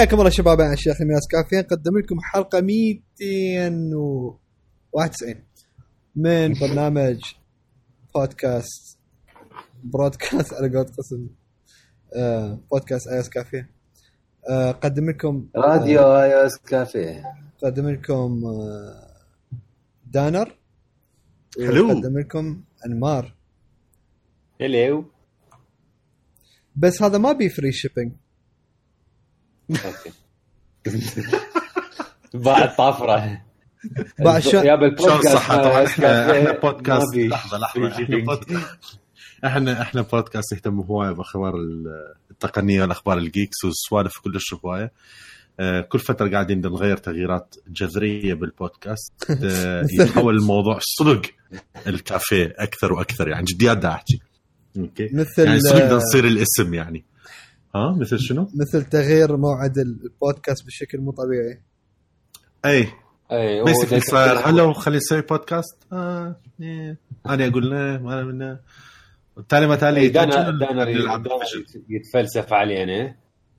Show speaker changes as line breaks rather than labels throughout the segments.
حياكم الله شباب أنا الشيخ مياس كافيين نقدم لكم حلقة 291 من برنامج بودكاست برودكاست على قولة قسم آه بودكاست ايس كافيه آه قدم لكم
راديو اي اس كافيه
قدم لكم آه دانر.
حلو.
قدم لكم أنمار.
هلو
بس هذا ما بي free
shipping بعد طفرة.
بعد شو-
يا
شلون
بالبودكاست
صح طبعا إحنا إحنا بودكاست لحظة
لحظة.
إحنا
إحنا
بودكاست يهتم هوايه باخبار ال- التقنية والأخبار ال geeks والسوالف كلش هواية. آه، كل فترة قاعدين نغير تغييرات جذرية بالبودكاست. آه، يتحول الموضوع صدق الكافيه أكثر وأكثر. يعني جديات دا أحكي. أوكي؟
مثل
يعني صدق نصير الاسم يعني. ها مثل شنو؟
مثل تغيير موعد البودكاست بشكل مو طبيعي.
أي.
أي هو basically
صار هلو خلي نسوي بودكاست آه إيه. أنا أقول لا ما منا تالي ما تالي
The
Division؟
يتفلسف علينا.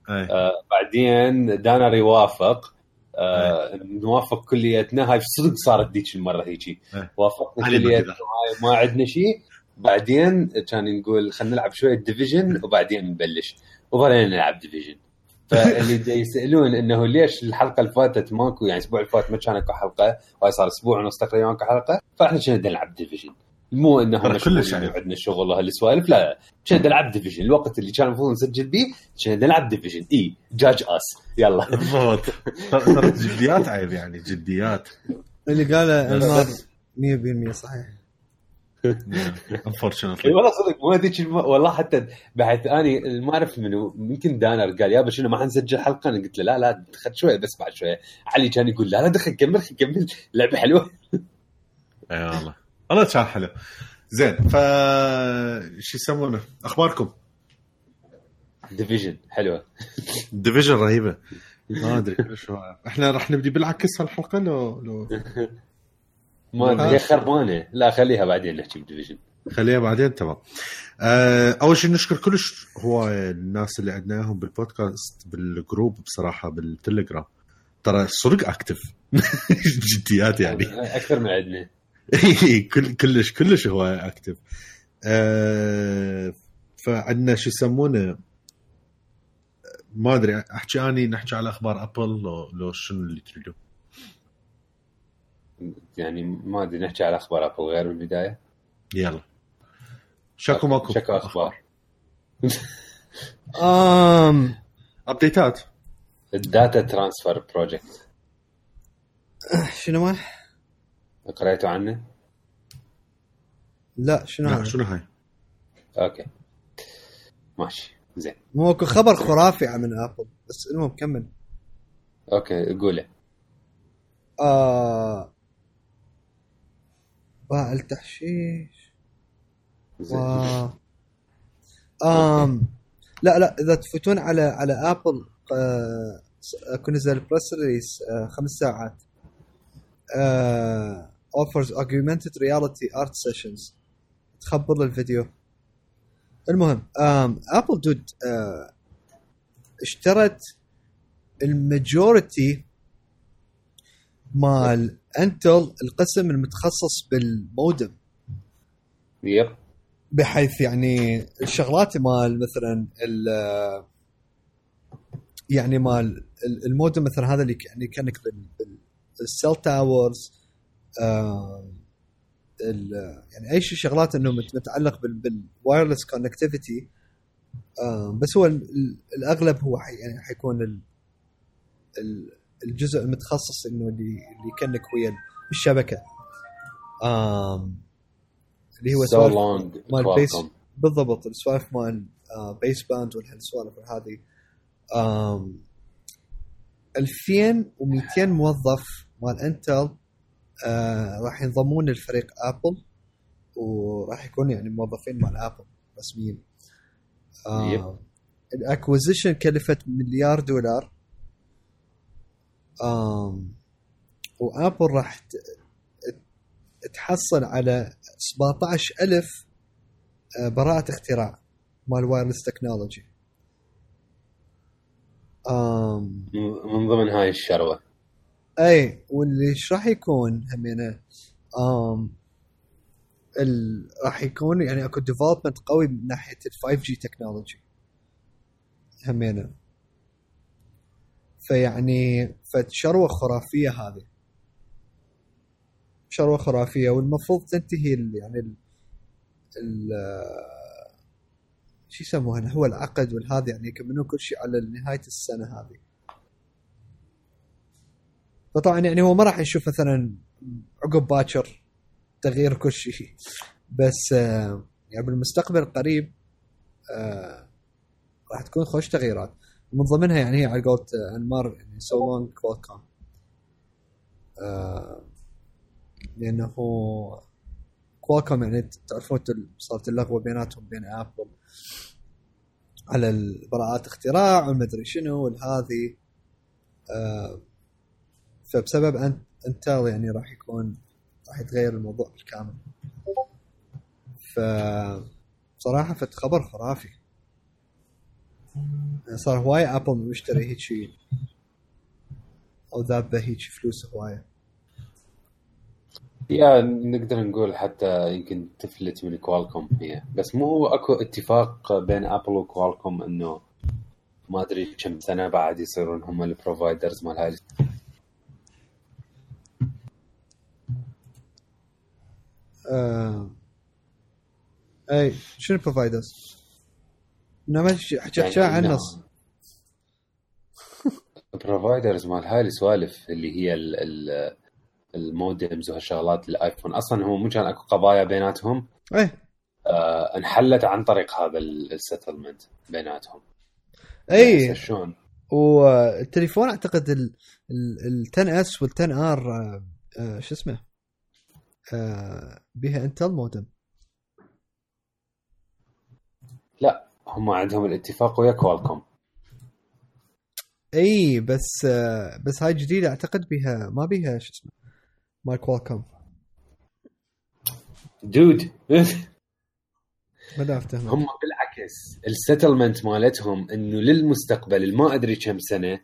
آه بعدين دانر يوافق. آه نوافق كليتنا. هاي صدق صارت ذيك المرة هيجي. وافقنا كليتنا. هاي ما عندنا شيء بعدين كان نقول خلينا نلعب شوية Division وبعدين نبلش. وظلينا نلعب Division فاللي دا يسألون إنه ليش الحلقة اللي فاتت ماكو يعني الأسبوع اللي فات ما كان أكو حلقة وهاي صار أسبوع ونص تقريبا ماكو حلقة فإحنا كنا نلعب Division مو إنه
كلش يعني.
وعندنا شغل وهالسوالف لا كنا نلعب Division الوقت اللي كان المفروض نسجل بيه كنا نلعب Division إي جاج اس يلا.
بالضبط. ترى جديات عيب يعني جديات.
اللي قاله
بس-
انمار
بس-
100% صحيح.
unfortunately والله صدق مو هذيك. والله حتى بعد اني ما أعرف منو يمكن دانر قال يابا شنو ما حنسجل حلقة؟ أنا قلت له لا لا خد شوية بس بعد شوية. علي كان يقول لا لا دخل كمل كمل لعبة حلوة.
إي والله. والله كان حلو. زين ف شو يسمونه؟ أخباركم؟
Division حلوة.
Division رهيبة. ما أدري هواية. إحنا راح نبدي بالعكس هالحلقة لو لو
ما ادري هي خربانه لا خليها بعدين نحكي ب Division
خليها بعدين تمام. آه، أول شيء نشكر كلش هوايه الناس اللي عندنا اياهم بالبودكاست بال group بصراحة بالتليجرام. ترى صدق active. جديات يعني.
أكثر من عندنا.
كل كلش كلش هوايه active. آه، فعندنا شو يسمونه؟ ما أدري أحكي أني نحكي على أخبار Apple لو, لو شنو اللي تريدون.
يعني ما أدري نحكي على أخبار Apple غير بالبداية؟
يلا. شكو ماكو.
شكو أخبار.
آم
update
ات ال Data Transfer Project
شنو ما
قريتوا عنه؟
لا شنو
لا
هذا
شنو هاي؟
أوكي. ماشي زين.
مو اكو خبر خرافي من Apple بس المهم كمل.
أوكي قوله.
آه باع التحشيش.
زين.
و... آم لا لا إذا تفوتون على على Apple آه اكو نزل press release آه خمس ساعات. آه offers augmented reality art sessions. تخبر للفيديو المهم آم Apple دود آه اشترت ال majority مال Intel القسم المتخصص بال
modem. yep.
بحيث يعني الشغلات مال مثلا ال يعني مال ال- المودم مثلا هذا اللي يعني كأنك بال cell towers يعني أي شيء شغلات إنه مت- متعلق بال wireless connectivity بس هو ال- ال- الأغلب هو حي يعني حيكون ال- ال- الجزء المتخصص إنه اللي اللي ي connect ك ويا الشبكة آم، اللي هو
so
سوالف مال
base.
بالضبط السوالف مال baseband والسوالف هذه آم، 2200 موظف مال Intel آه راح ينضمون للفريق Apple وراح يكون يعني موظفين مال Apple رسميين آه.
ال
acquisition كلفت مليار دولار آم و Apple راح تحصل على 17000 آه، براءة اختراع مال wireless technology. آم
من ضمن هاي الشروة.
أي واللي إيش راح يكون همينة؟ آم ال... راح يكون يعني أكو development قوي من ناحية ال 5G technology همينة. فيعني فشروة خرافية هذه. شروة خرافية والمفروض تنتهي. يعني ال... ال... شو يسموها هو العقد والهذا يعني يكملون كل شيء على نهاية السنة هذه. فطبعا يعني هو ما راح نشوف مثلا عقب باكر تغيير كل شيء. بس آه، يعني بالمستقبل القريب آه، راح تكون خوش تغييرات. من ضمنها يعني هي على قولة آه، أنمار يعني so long Qualcomm لأنه كوالكوم يعني تعرفون صارت اللغوة بيناتهم بين Apple على براءات اختراع والمدري شنو والهذه. آه فبسبب أن Intel يعني راح يكون راح يتغير الموضوع بالكامل. ف صراحة فت خبر خرافي. صار هواية Apple مشتري هيك شيء أو ذابه هيك فلوس هواية
يا نقدر نقول حتى يمكن تفلت من Qualcomm هي بس مو هو أكو اتفاق بين Apple و Qualcomm إنه ما أدري كم سنة بعد يصيرون هم ال providers مال هاي
آه. اي شنو providers؟ انما حكي عن النص.
providers مال هاي السوالف اللي هي ال ال modems وهالشغلات ال iPhone. أصلا هو مو كان أكو قضايا بيناتهم
إيه.
آه انحلت عن طريق هذا ال settlement بيناتهم.
اي
بس شلون؟
والتليفون أعتقد ال ال 10S وال 10R شو اسمه؟ آه بها Intel modem
لا. هم عندهم الاتفاق ويا Qualcomm
اي بس بس هاي جديدة أعتقد بها ما بها شو اسمه مال Qualcomm
dude.
ما افتهم
هم بالعكس ال settlement مالتهم إنه للمستقبل ما أدري كم سنة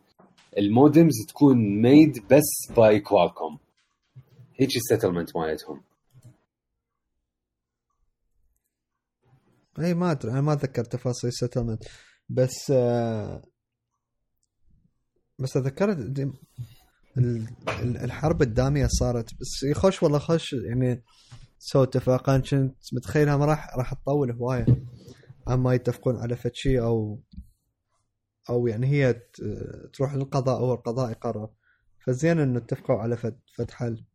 ال modems تكون made بس by Qualcomm هيك ال settlement مالتهم.
اي ما أدري أنا ما أتذكر تفاصيل ال settlement بس آه بس اتذكرت الحرب الدامية صارت. بس يخش والله خش يعني سووا اتفاقان كنت متخيلها ما راح راح تطول هواية. أما يتفقون على فد شيء أو أو يعني هي تروح للقضاء أو القضاء يقرر. فزين إنه اتفقوا على فد فد حل.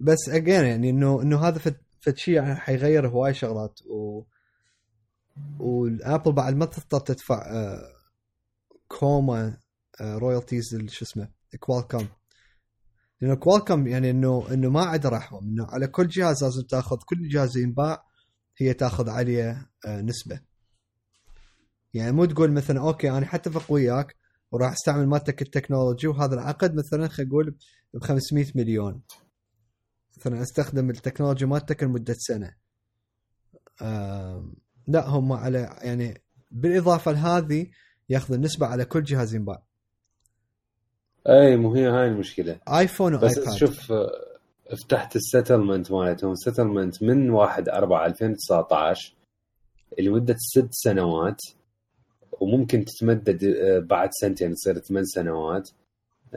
بس اجين يعني إنه إنه هذا فد يعني حيغير هواي شغلات و وال Apple بعد ما تضطر تدفع آه، كوما royalties شو اسمه Qualcomm لأنه Qualcomm يعني إنه إنه ما عنده رحمه إنه على كل جهاز لازم تأخذ كل جهاز ينباع هي تأخذ عليه آه، نسبة. يعني مو تقول مثلا okay أنا حتفق وياك وراح أستعمل مالتك ال technology وهذا العقد مثلا خلينا نقول ب 500 مليون. مثلا أستخدم ال technology مالتك لمدة سنة. لا هم على يعني بالإضافة لهذه ياخذ النسبة على كل جهاز ينباع.
أي مو هي هاي المشكلة.
iPhone
بس
و iPad.
شوف آه، فتحت ال settlement مالتهم. ال settlement من 1 4 2019 لمده ست سنوات وممكن تتمدد آه، بعد سنتين تصير ثمان سنوات.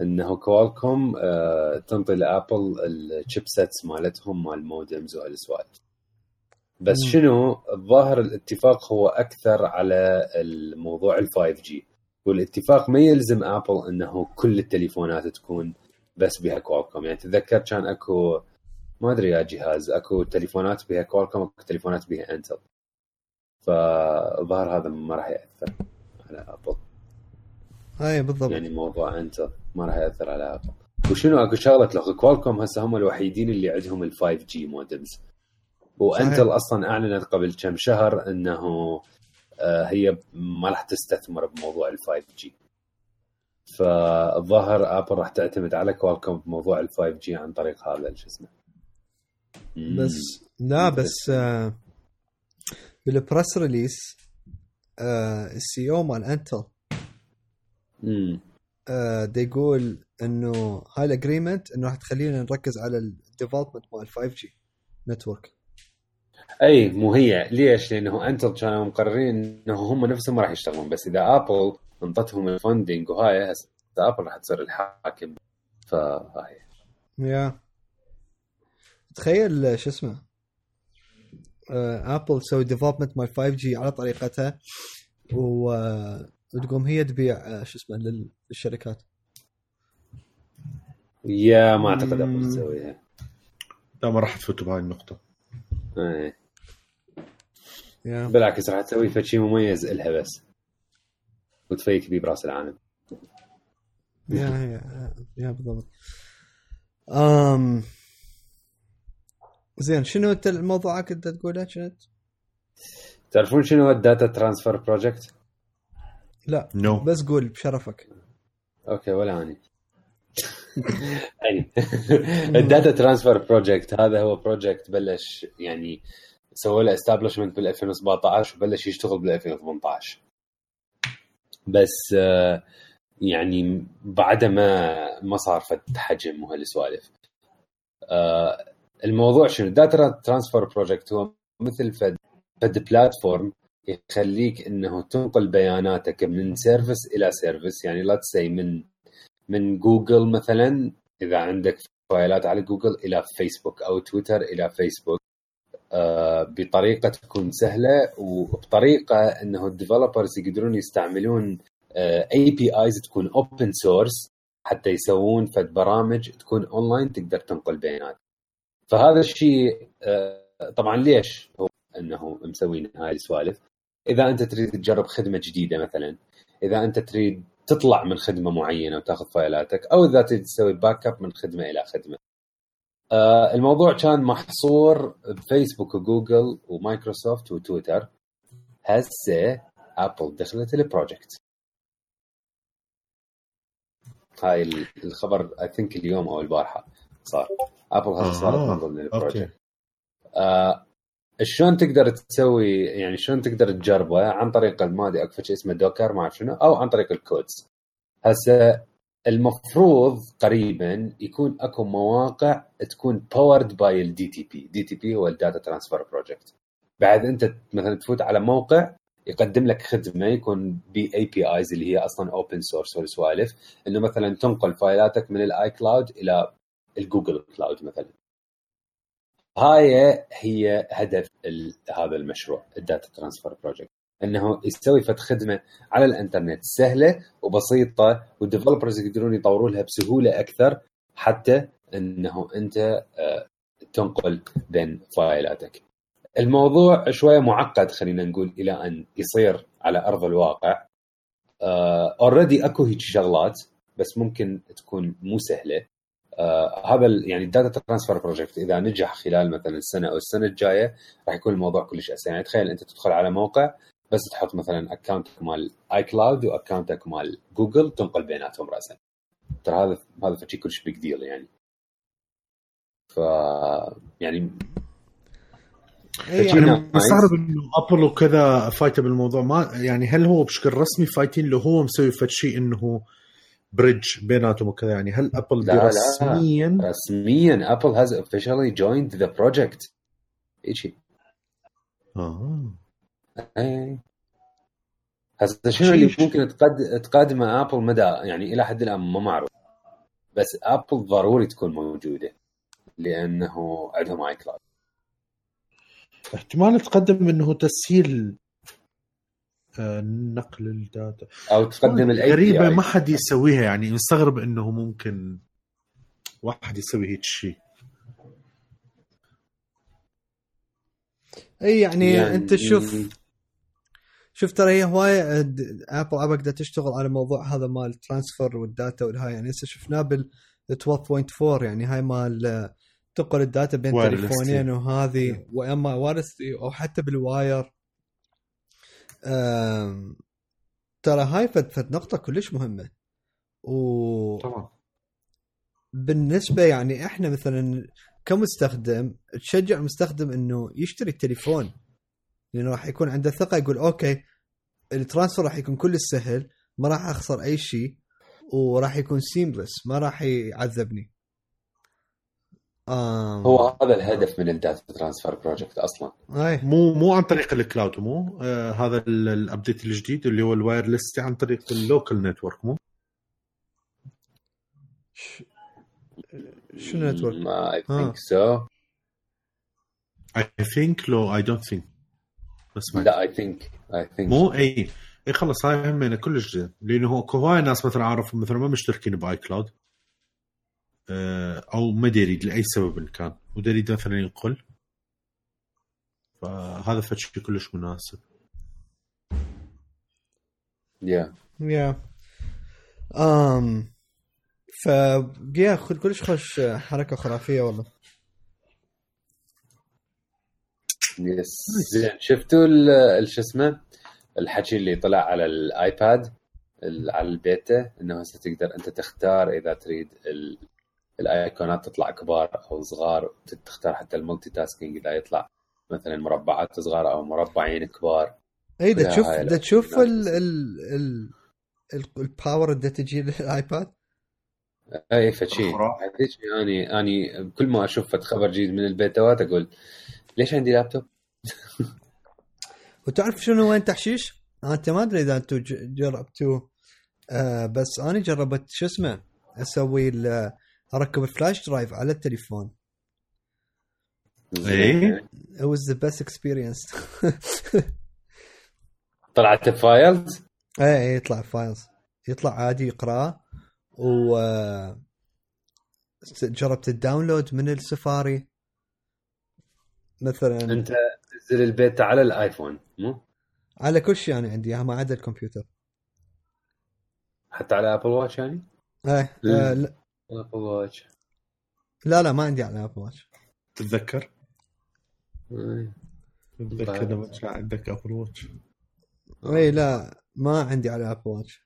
إنه Qualcomm آه، تنطي ل Apple ال chipsets مالتهم مال ال modems وهالسوالف بس
مم.
شنو؟ الظاهر الاتفاق هو أكثر على الموضوع ال 5G والاتفاق ما يلزم Apple إنه كل التليفونات تكون بس بها Qualcomm يعني تتذكر كان أكو ما أدري يا جهاز أكو تليفونات بها Qualcomm أكو تليفونات بها Intel فالظاهر هذا ما راح يأثر على Apple.
اي بالضبط.
يعني موضوع Intel ما راح يأثر على Apple وشنو اكو شغلة لو Qualcomm هسه هم الوحيدين اللي عندهم ال 5G modems و
Intel.
أصلا أعلنت قبل كم شهر إنه آه، هي ما راح تستثمر بموضوع ال 5G فالظاهر Apple راح تعتمد على Qualcomm بموضوع ال 5G عن طريق هذا شو اسمه.
بس لا بس آه بال press release آه ال CEO مال Intel
امم
آه يقول إنه هاي ال agreement إنه راح تخلينا نركز على ال development مال 5G network
أي مو هي. ليش؟ لأنه Intel كانوا مقررين إنه هم نفسهم ما راح يشتغلون. بس إذا Apple انطتهم ال funding وهاي هسه Apple راح تصير الحاكم. فهاي.
يا تخيل شو اسمه؟ آه Apple تسوي development مال 5G على طريقتها. و وتقوم هي تبيع آه، شو اسمه لل- للشركات
يا ما
أعتقد.
Apple تسويها
لا ما راح تفوتوا بهاي النقطة
إيه.
يا
بالعكس راح تسوي فد شيء مميز إلها بس وتفيك بيه برأس العالم
يا يا يا بالضبط امم زين شنو انت الموضوع كنت تقوله كنت؟
تعرفون شنو هو ال data transfer project؟
لا
no
بس قول بشرفك.
okay ولا اني ال data transfer project هذا هو project بلش يعني سووا له establishment بال 2017 وبلش يشتغل بال 2018 بس آه، يعني بعد ما ما صار فد حجم وهالسوالف آه، الموضوع شنو؟ ال data transfer project هو مثل فد فد platform يخليك إنه تنقل بياناتك من service إلى service يعني let's say من من جوجل مثلا إذا عندك فايلات على جوجل إلى فيسبوك أو تويتر إلى فيسبوك آه، بطريقة تكون سهلة وبطريقة إنه ال developers يقدرون يستعملون APIs تكون open source حتى يسوون فد برامج تكون اونلاين تقدر تنقل بيانات. فهذا الشيء آه، طبعا ليش هو إنه مسوين هاي السوالف؟ إذا أنت تريد تجرب خدمة جديدة مثلا إذا أنت تريد تطلع من خدمة معينة وتاخذ فايلاتك أو إذا تريد تسوي backup من خدمة إلى خدمة. آه الموضوع كان محصور بفيسبوك وجوجل ومايكروسوفت وتويتر. هسه ابل دخلت ال project هاي ال- الخبر I think اليوم أو البارحة صار. ابل هسه صارت من ضمن
ال
project آه شلون تقدر تسوي يعني شلون تقدر تجربه عن طريق ما أدري أكو شيء اسمه Docker ما أعرف شنو أو عن طريق ال codes. هسه المفروض قريبا يكون أكو مواقع تكون powered by ال DTP DTP هو ال data transfer project بعد أنت مثلا تفوت على موقع يقدم لك خدمة يكون ب APIs اللي هي أصلا open source والسوالف إنه مثلا تنقل فايلاتك من ال iCloud إلى ال Google Cloud مثلا. هاي هي هدف هذا المشروع ال data transfer project إنه يسوي فد خدمة على الإنترنت سهلة وبسيطة وال developers يقدرون يطوروا لها بسهولة أكثر حتى إنه أنت آه، تنقل بين فايلاتك. الموضوع شوية معقد خلينا نقول إلى أن يصير على أرض الواقع. already أكو هيك شغلات بس ممكن تكون مو سهلة. آه هذا يعني ال data transfer project إذا نجح خلال مثلا السنة أو السنة الجاية راح يكون الموضوع كلش أسهل. يعني تخيل أنت تدخل على موقع بس تحط مثلا account ك مال iCloud و account ك مال جوجل تنقل بيناتهم راسا. ترى هذا هذا شيء كلش big deal يعني. ف يعني
يعني.
مستغرب إنه ابل وكذا فايته بالموضوع. ما يعني هل هو بشكل رسمي فايتين له هو مسوي فد شيء إنه bridge بيناتهم وكذا. يعني هل ابل
لا، لا.
رسميا
رسميا Apple has officially joined the project. شيء
آه.
اي هسه شنو اللي ممكن تقد... تقدمه ابل مدى؟ يعني إلى حد الآن ما معروف. بس ابل ضروري تكون موجودة. لأنه عندهم iCloud
احتمال تقدم إنه تسهيل نقل ال
data. أو تقدم ال
API غريبة ما حد يسويها يعني مستغرب إنه ممكن واحد يسوي هيك شيء.
إي يعني, يعني أنت شوف شوف ترى هي هواية ابل قاعدة تشتغل على موضوع هذا مال transfer وال data والهاي. يعني هسه شفناه بال 12.4 يعني هاي مال آه، تنقل ال data
بين.
تليفونين وهذه وأما wireless أو حتى بال wire ترى هاي فد فد نقطة كلش مهمة. و
طبعا
بالنسبة يعني إحنا مثلا كمستخدم تشجع المستخدم إنه يشتري التليفون. لأنه راح يكون عنده ثقة يقول okay ال transfer راح يكون كلش سهل ما راح أخسر أي شيء وراح يكون seamless ما راح يعذبني. آم.
هو هذا الهدف من ال data transfer project أصلا.
اي
مو مو عن طريق ال cloud مو آه هذا ال- ال update الجديد اللي هو ال wireless عن طريق ال local network مو؟
ش- شو نتورك؟
ما اي
آه.
ثينك سو
اي ثينك لو اي دونت ثينك بس ما
لا اي ثينك اي ثينك
مو إي إي خلص هاي همينه كلش جديد لأنه هو هواي ناس مثلا اعرف مثلا ما مشتركين بآي كلاود. آه، أو ما داري لأي سبب إن كان. وداري مثلا ينقل فهذا فشي كلش مناسب.
يا
يا ام ف يا خل كلش خوش حركة خرافية والله.
yes زين شفتوا شو اسمه؟ الحكي اللي طلع على ال iPad ال- على البيتا؟ إنه هسه تقدر أنت تختار إذا تريد ال- الايقونات تطلع كبار أو صغار تختار حتى ال multitasking اذا يطلع مثلا مربعات صغار أو مربعين كبار
اي
يا
تشوف
لا.
تشوف ال ال ال ال- ال power اللي تجي للآيباد
اي فشي
خرافي.
هذيك اني أني كل ما أشوف خبر جديد من البيتوات أقول ليش عندي لابتوب؟
وتعرف شنو وين تحشيش؟ أنت ما أدري إذا أنتم ج- جربتوه آه بس أنا جربت شو اسمه أسوي ال- اركب ال flash drive على التليفون
إيه؟
it was the best experience
طلعت ب
Files إيه إيه يطلع فايلز يطلع عادي يقراه و آه، جربت ال download من السفاري مثلا
أنت نزل البيتا على الآيفون مو؟
على كل شيء أنا عندي ما عدا الكمبيوتر
حتى على Apple Watch يعني؟
إيه آه. لا-
ابل واتش
لا لا ما عندي على Apple Watch
تتذكر؟
إيه.
تتذكر لما كان عندك Apple
Watch.
اي لا ما عندي على ابل واتش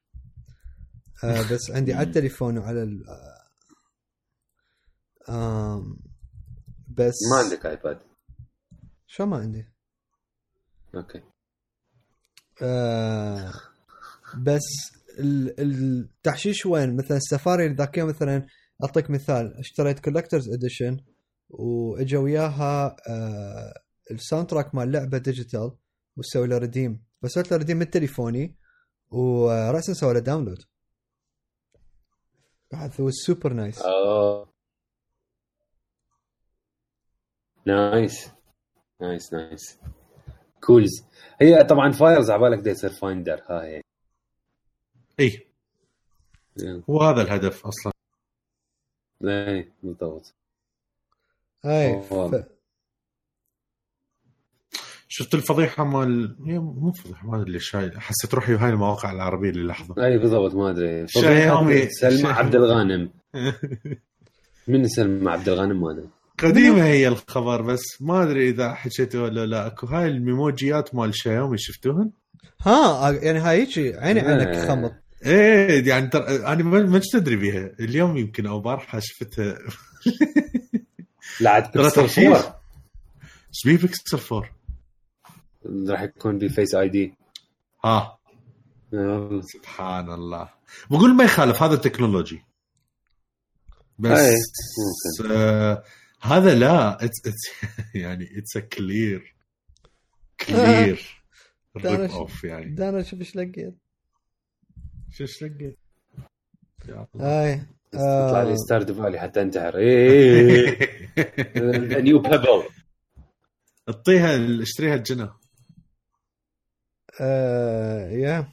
آه بس عندي على التليفون وعلى ال آم، بس
ما عندك ايباد
شو ما عندي.
okay.
آه بس التحشيش وين؟ مثلا السفاري ذاك اليوم مثلا أعطيك مثال. اشتريت collector's edition وإجا وياها آه ال soundtrack مال لعبة digital وسوي له redeem. فسويت له redeem من تليفوني وراسا سوى له download. بعد هو super nice.
اوه nice. nice nice. كولز. هي طبعا فايرز على بالك يصير فايندر. ها هي.
اي
إيه.
هو هذا الهدف أصلا
إيه بالضبط
اي. ف...
شفت الفضيحة مال مو فضيحة ما أدري ليش هاي حسيت روحي هاي المواقع العربية للحظة
اي بالضبط ما أدري
شايومي.
سلمى. عبد الغانم من سلمى عبد الغانم ما أدري
قديمة هي الخبر بس ما أدري إذا حكيته ولا لا أكو هاي الميموجيات مال شايومي شفتوهن؟
ها يعني هاي هيجي عيني. عينك خمط
إيه يعني ترى أنا ما أدري بيها. اليوم يمكن أو بارحة شفتها.
لا
ترى
بيكسل
تحشيش.
4
إيش بيه بيكسل 4
راح يكون ب Face ID
ها. سبحان الله. بقول ما يخالف هذا ال technology بس
إيه، ممكن.
آه هذا لا it's, it's يعني اتس كلير كلير ريب اوف يعني.
دانا شوف إيش لقيت؟
شو الله.
اي
تطلع
آه.
لي ستارد فالي حتى انتحر. إيه. نيو بيبل
اعطيها اشتريها الجنة.
آه يا.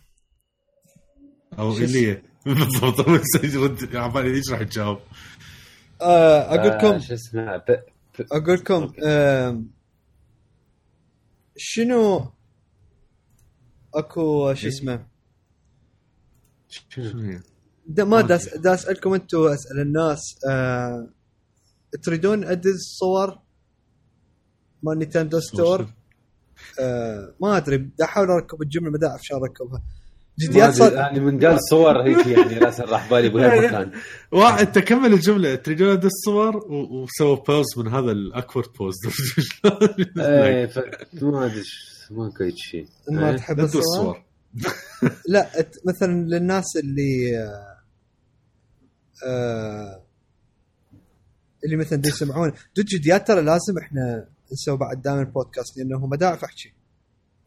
أو
اللي بالضبط. راح تجاوب؟
آه أقول
آه،
لكم.
شو اسمه؟
أقول لكم. آه شنو أكو شو اسمه؟
شنو هي؟
دا ما داس دا اسالكم أنتم اسال الناس آه تريدون أدز صور مال Nintendo Store؟ آه ما أدري أحاول أركب الجملة ما اعرف شلون أركبها.
ما
جديات صار
يعني من قال صور هيك يعني راسا راح بالي بهاي مكان.
واحد تكمل الجملة. تريدون أدز الصور و- وسووا بوز من هذا الأكورد بوز
إيه ف- ما أدري ماكو هيك شيء.
ما
إيه.
تحب الصور؟ لا مثلا للناس اللي آه، اللي مثلا يسمعون. دج يا ترى لازم إحنا نسوي بعد دائما بودكاست لأنه ما داعي احكي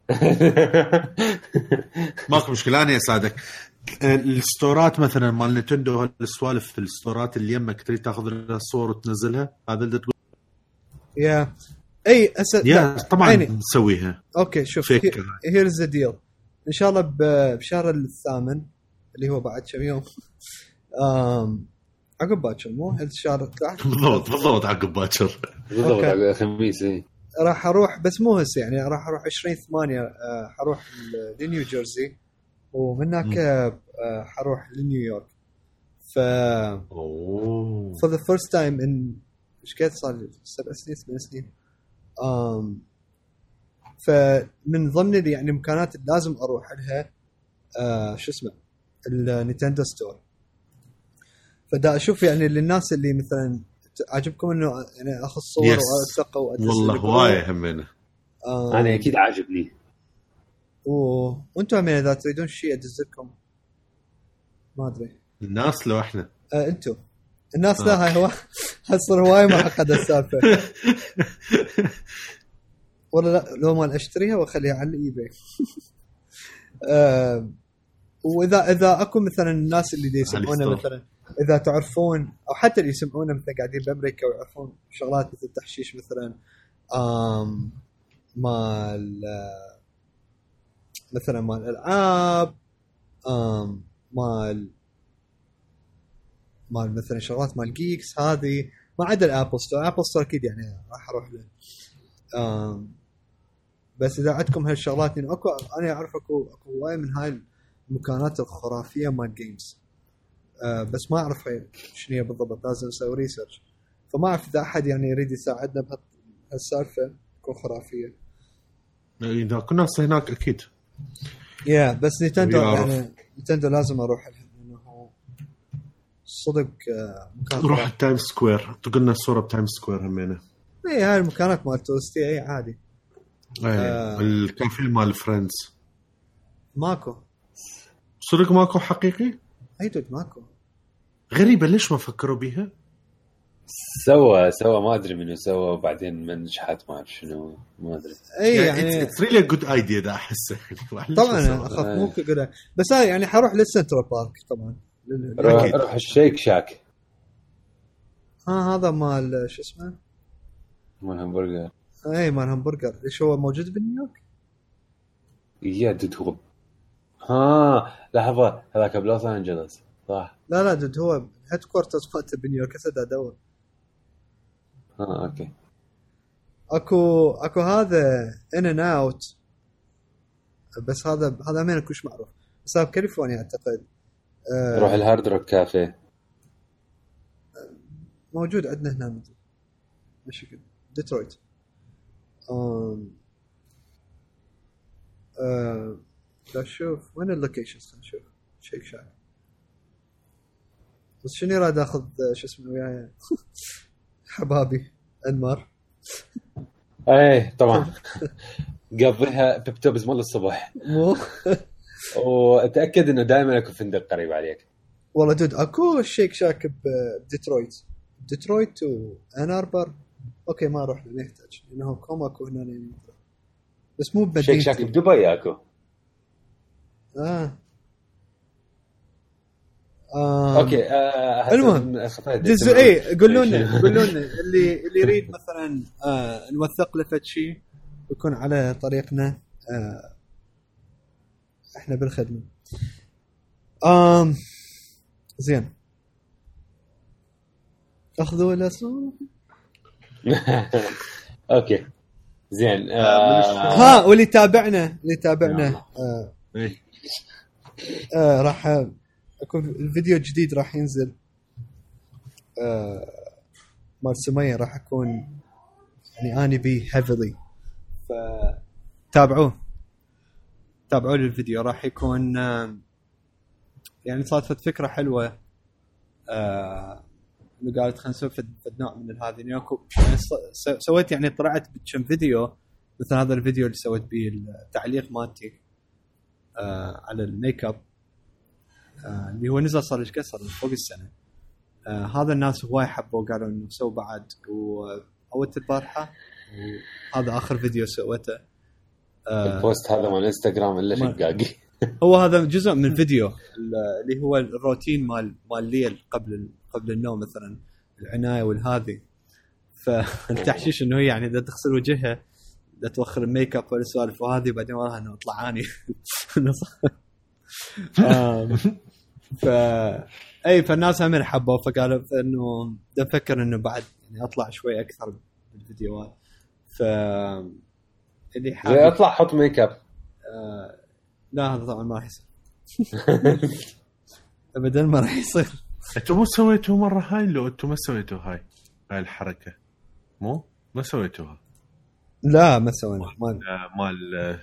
ماكو مشكلة أنا أساعدك. آه، الستورات مثلا مال Nintendo السوالف في الستورات اللي يمك تريد تاخذ لها صور وتنزلها هذا اللي تقول؟
yeah. أي هسه yeah
طبعا
عيني.
نسويها.
okay شوف. here's the deal إن شاء الله بشهر الثامن اللي هو بعد كم يوم. عقب باكر مو؟ الشهر
بالضبط بالضبط عقب باكر.
بالضبط. على الخميس إي.
راح أروح بس مو هسه يعني راح أروح 20 8 حروح ل- لنيو جيرسي ومن هناك آه، حروح لنيويورك ف for the first time in إيش قد صار؟ لي؟ سبع سنين ثمان سنين. فمن ضمن اللي يعني المكانات اللي لازم أروح لها آه شو اسمه؟ ال Nintendo Store. فدا أشوف يعني للناس اللي مثلا عاجبكم إنه يعني أخذ صور
Yes.
وألتقى وادز
والله. هوايه همينه
آم،
أنا أكيد عاجبني.
وأنتم همين إذا تريدون شيء أدز لكم؟ ما أدري.
الناس لو إحنا.
آه أنتم. الناس لا هاي هو هتصير هواي معقده السالفه ولا لا لو ما أشتريها وأخليها على ال eBay آه وإذا إذا أكو مثلا الناس اللي دي يسمعونا. مثلا إذا تعرفون أو حتى اللي يسمعونا مثلا قاعدين بأمريكا ويعرفون شغلات مثل التحشيش مثلا آم مال آه، مثلا مال الالعاب آم مال مال مثلا شغلات مال geeks هذه ما عدا ال Apple Store. Apple Store أكيد يعني راح أروح له. بس إذا عندكم هالشغلات يعني اكو أنا أعرف اكو أكو هواي من هاي المكانات الخرافية مال games آه بس ما أعرف شنو هي بالضبط لازم أسوي research فما أعرف إذا أحد يعني يريد يساعدنا بهالسالفه تكون خرافية.
إذا كنا هسه هناك أكيد.
yeah بس نينتندو
يعرف.
يعني نينتندو لازم أروح لها لأنه صدق آه، مكان
روح. التايم سكوير. تقولنا الصورة بتايم سكوير همينة.
اي هاي المكانات مال توستي اي عادي.
إيه
آه.
الكافيه مال فريندز
ماكو.
صدق ماكو حقيقي؟
أي dude ماكو.
غريبة ليش ما فكروا بيها؟
سوى سوى ما أدري منو سوى وبعدين ما نجحت ما اعرف شنو ما أدري.
إي يعني
it's really good idea ده احسه
طبعا أخاف مو كذا بس هاي يعني حروح للسنترال بارك طبعا.
روح الشيك شاك.
ها هذا مال شو اسمه؟
مال همبرجر.
اي مال همبرجر. ليش هو موجود بنيويورك؟
yeah dude هو. ها لحظة هذاك بلوس انجلوس صح.
لا لا dude هو headquarters مالته بنيويورك هسه ادور
ها okay.
أكو أكو هذا ان ان اوت بس هذا هذا ما كلش معروف. بس هذا بكاليفورنيا أعتقد. آه،
روح الهارد روك كافيه.
موجود عندنا هنا مشيغان ديترويت. آه لا شوف وين ال locations خلينا نشوف شيك شاك بس شنو راد اخذ آه، شو اسمه وياي؟ حبابي أنمار.
إيه طبعا. قضيها بيبتوبز مال الصبح
مو.
وتاكد إنه دائما اكو فندق قريب عليك.
والله dude أكو شيك شاك بديترويت ديترويت وان اربر okay ما أروح له ما يحتاج لأنه كوم اكو هنا. بس مو
شيك شاك
بمدينتي
بدبي أكو
آه آه.
okay آه هسه
المهم،
خطيت.
does أي قولوا لنا؟ قولوا لنا اللي اللي يريد مثلا آه نوثق له فد شيء يكون على طريقنا آه إحنا بالخدمة. آم زين أخذوا صوت
أوكي. زين آه
ها واللي تابعنا اللي تابعنا. آه.
إيه.
آه راح أكو الفيديو الجديد راح ينزل. آه مال سمية راح أكون يعني أني بيه heavily فتابعوه. تابعوا لي الفيديو راح يكون آه يعني صارت فكرة حلوة. آه انه قالت خلينا نسوي نوع من هذه. يعني اكو يعني س- سويت يعني طلعت بكم فيديو مثل هذا الفيديو اللي سويت به التعليق مالتي آه على ال make up آه اللي هو نزل صار إيش قد صار فوق السنة. آه هذا الناس هواي حبوا قالوا إنه سووا بعد. وأوت البارحه وهذا آخر فيديو سويته. آه
ال post هذا مال إنستغرام
إلا
شقاقي
هو هذا جزء من فيديو اللي هو الروتين مال مال الليل قبل قبل النوم مثلا العناية والهذي فالتحشيش إنه هي يعني إذا تغسل وجهها إذا توخر ال make up والسوالف وهذه بعدين وراها إنه طلعاني. ف إي فالناس هم حبوا فقالوا إنه بدي أفكر إنه بعد يعني أطلع شوي أكثر بالفيديوهات. ف اللي حابب
أطلع حط make up.
آه، لا هذا طبعا ما راح يصير. ابدا ما راح يصير.
أنتم مو سويتوا مرة هاي لو أنتم ما سويتوا هاي؟ هاي الحركة. مو؟ ما سويتوها.
لا ما سوينا. ما
آه، مال آه،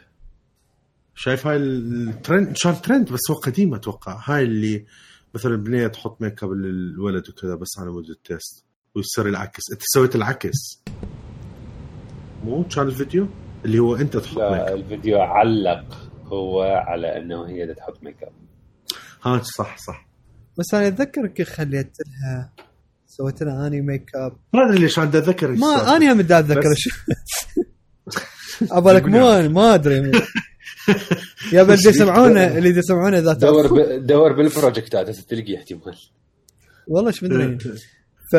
شايف هاي الترند؟ كان ترند؟ بس هو قديم أتوقع. هاي اللي مثلا بنية تحط make up للولد وكذا بس على مود ال taste ويصير العكس. أنت سويت العكس. مو كان الفيديو؟ اللي هو أنت تحط ميك
لا
up.
الفيديو علق هو على إنه هي بدها تحط make up.
ها صح صح.
بس أنا اتذكر كي خليت لها سويت لها أني make up
ما أدري ليش عندي أتذكر
ما أنا هم أتذكر
بس-
شو ابالك مو ما أدري. يا بل يسمعونه اللي يسمعونه ذات
دور ب... دور بالبروجكتات هسه تلقي احتمال
والله إيش مدري ف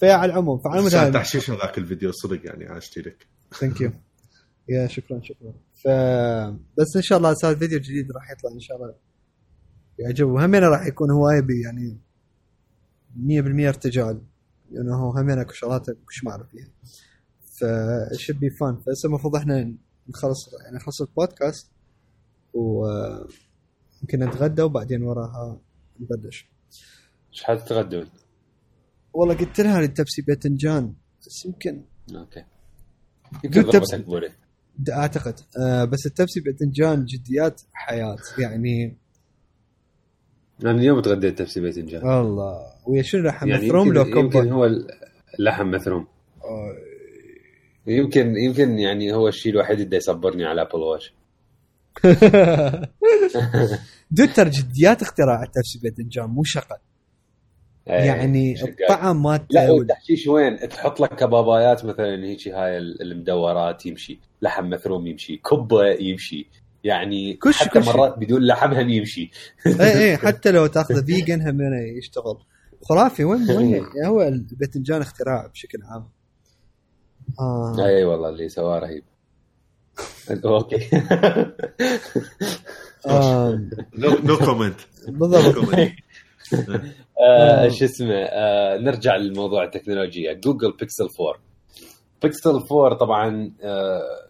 فيا على العموم فعلى المدى
تحشيش هذاك الفيديو صدق يعني عاشتي لك.
ثانك يو يا شكرا شكرا. ف بس إن شاء الله صار فيديو جديد راح يطلع إن شاء الله. يعجب وهمين راح يكون هواية بي يعني 100% ارتجال. لأنه هو همين اكو شغلات ما اعرف فيها should be fun فهسه المفروض إحنا نخلص يعني نخلص البودكاست ويمكن نتغدى وبعدين وراها نبلش.
إيش حتتغدون؟
والله قلت لها التبسي باذنجان بس يمكن
أوكي. يمكن
قلت تبس-
ضربتك بوري
د- أعتقد آه بس التبسي باذنجان جديات حياة. يعني
أنا اليوم تغديت نفسي باذنجان
الله. ويا شنو لحم
يعني يمكن,
لو
يمكن
combo
هو اللحم مثروم
آه،
يمكن يمكن يعني هو الشيء الوحيد اللي يصبرني على أبل واتش
dude ترى جديات اختراع التبسي باذنجان مو شقة. يعني
شقاق.
الطعم مالته
لا
وال-
والتحشيش وين؟ تحط لك كبابايات مثلا هيك هاي المدورات يمشي، لحم مثروم يمشي، كبة يمشي، يعني
كل شيء-
حتى
كل.
مرات بدون لحم هم يمشي.
اي اي حتى لو تاخذه vegan هم يشتغل خرافي وين وين يعني هو الباذنجان اختراع بشكل عام آه.
اي والله اللي سواه رهيب. okay
آه.
no comment
بالضبط
آه، شو اسمه آه، نرجع للموضوع التكنولوجيا جوجل بيكسل 4 بيكسل 4 طبعا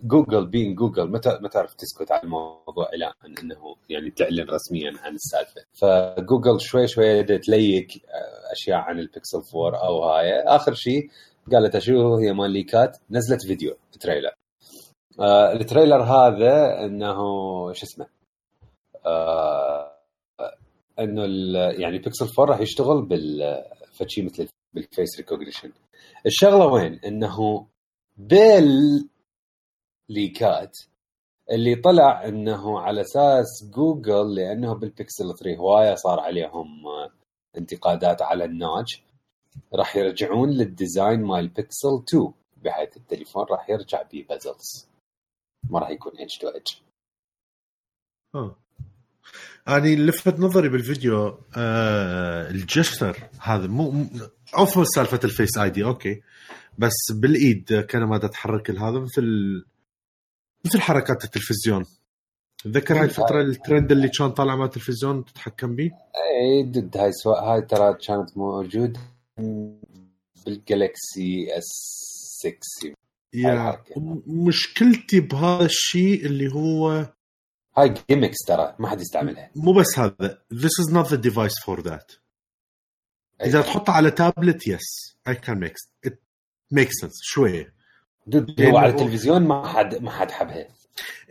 جوجل بين جوجل ما تعرف تسكت على الموضوع إلى أن إنه يعني تعلن رسميا عن السالفة. فجوجل شوي شوي تـ leak آه، أشياء عن البيكسل 4 أو هاي. آخر شيء قالت شو هي مال leak ات؟ نزلت فيديو trailer. آه، ال trailer هذا إنه شو اسمه؟ آه، إنه يعني بيكسل 4 راح يشتغل بال مثل بال face recognition الشغلة وين؟ إنه بال leak ات اللي طلع إنه على أساس جوجل لأنه بالبيكسل 3 هواية صار عليهم آه، انتقادات على ال notch راح يرجعون لل design مال بيكسل 2 بحيث التليفون راح يرجع بيه bezels. ما راح يكون edge
to edge اللي لفت نظري بالفيديو آه ال gesture هذا مو- عفوا سالفة ال Face ID okay. بس بالإيد كان ما تتحرك هذا مثل مثل حركات التلفزيون. تذكر هاي الفترة الترند اللي كان طالع مع التلفزيون تتحكم به
اي ضد هاي سواء هاي ترى كانت موجود بالجالكسي اس 6
يا مشكلتي بهذا الشيء اللي هو
هاي gimmicks ترى ما حد يستعملها.
مو بس هذا this is not the device for that. إذا تحطه على tablet yes I can make makes sense. شوية
هو على التلفزيون ما حد ما حد حبها.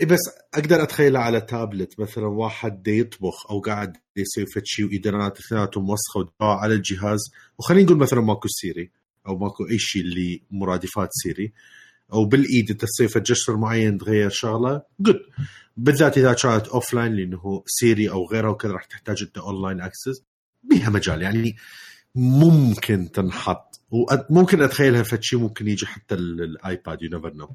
اي بس أقدر اتخيلها على تابلت مثلا واحد يطبخ أو قاعد يسوي فد شيء وايدينات اثنيناتهم موسخة ودا على الجهاز. وخلينا نقول مثلا ماكو سيري أو ماكو أي شيء اللي مرادفات سيري أو بالإيد أنت تسوي جسر معين تغير شغلة. جود بالذات إذا كانت اوف لاين لأنه سيري أو غيره وكذا راح تحتاج أنت اون لاين اكسس بيها مجال. يعني ممكن تنحط وممكن أتخيلها فد شيء ممكن يجي حتى ال- الايباد يو نيفر نو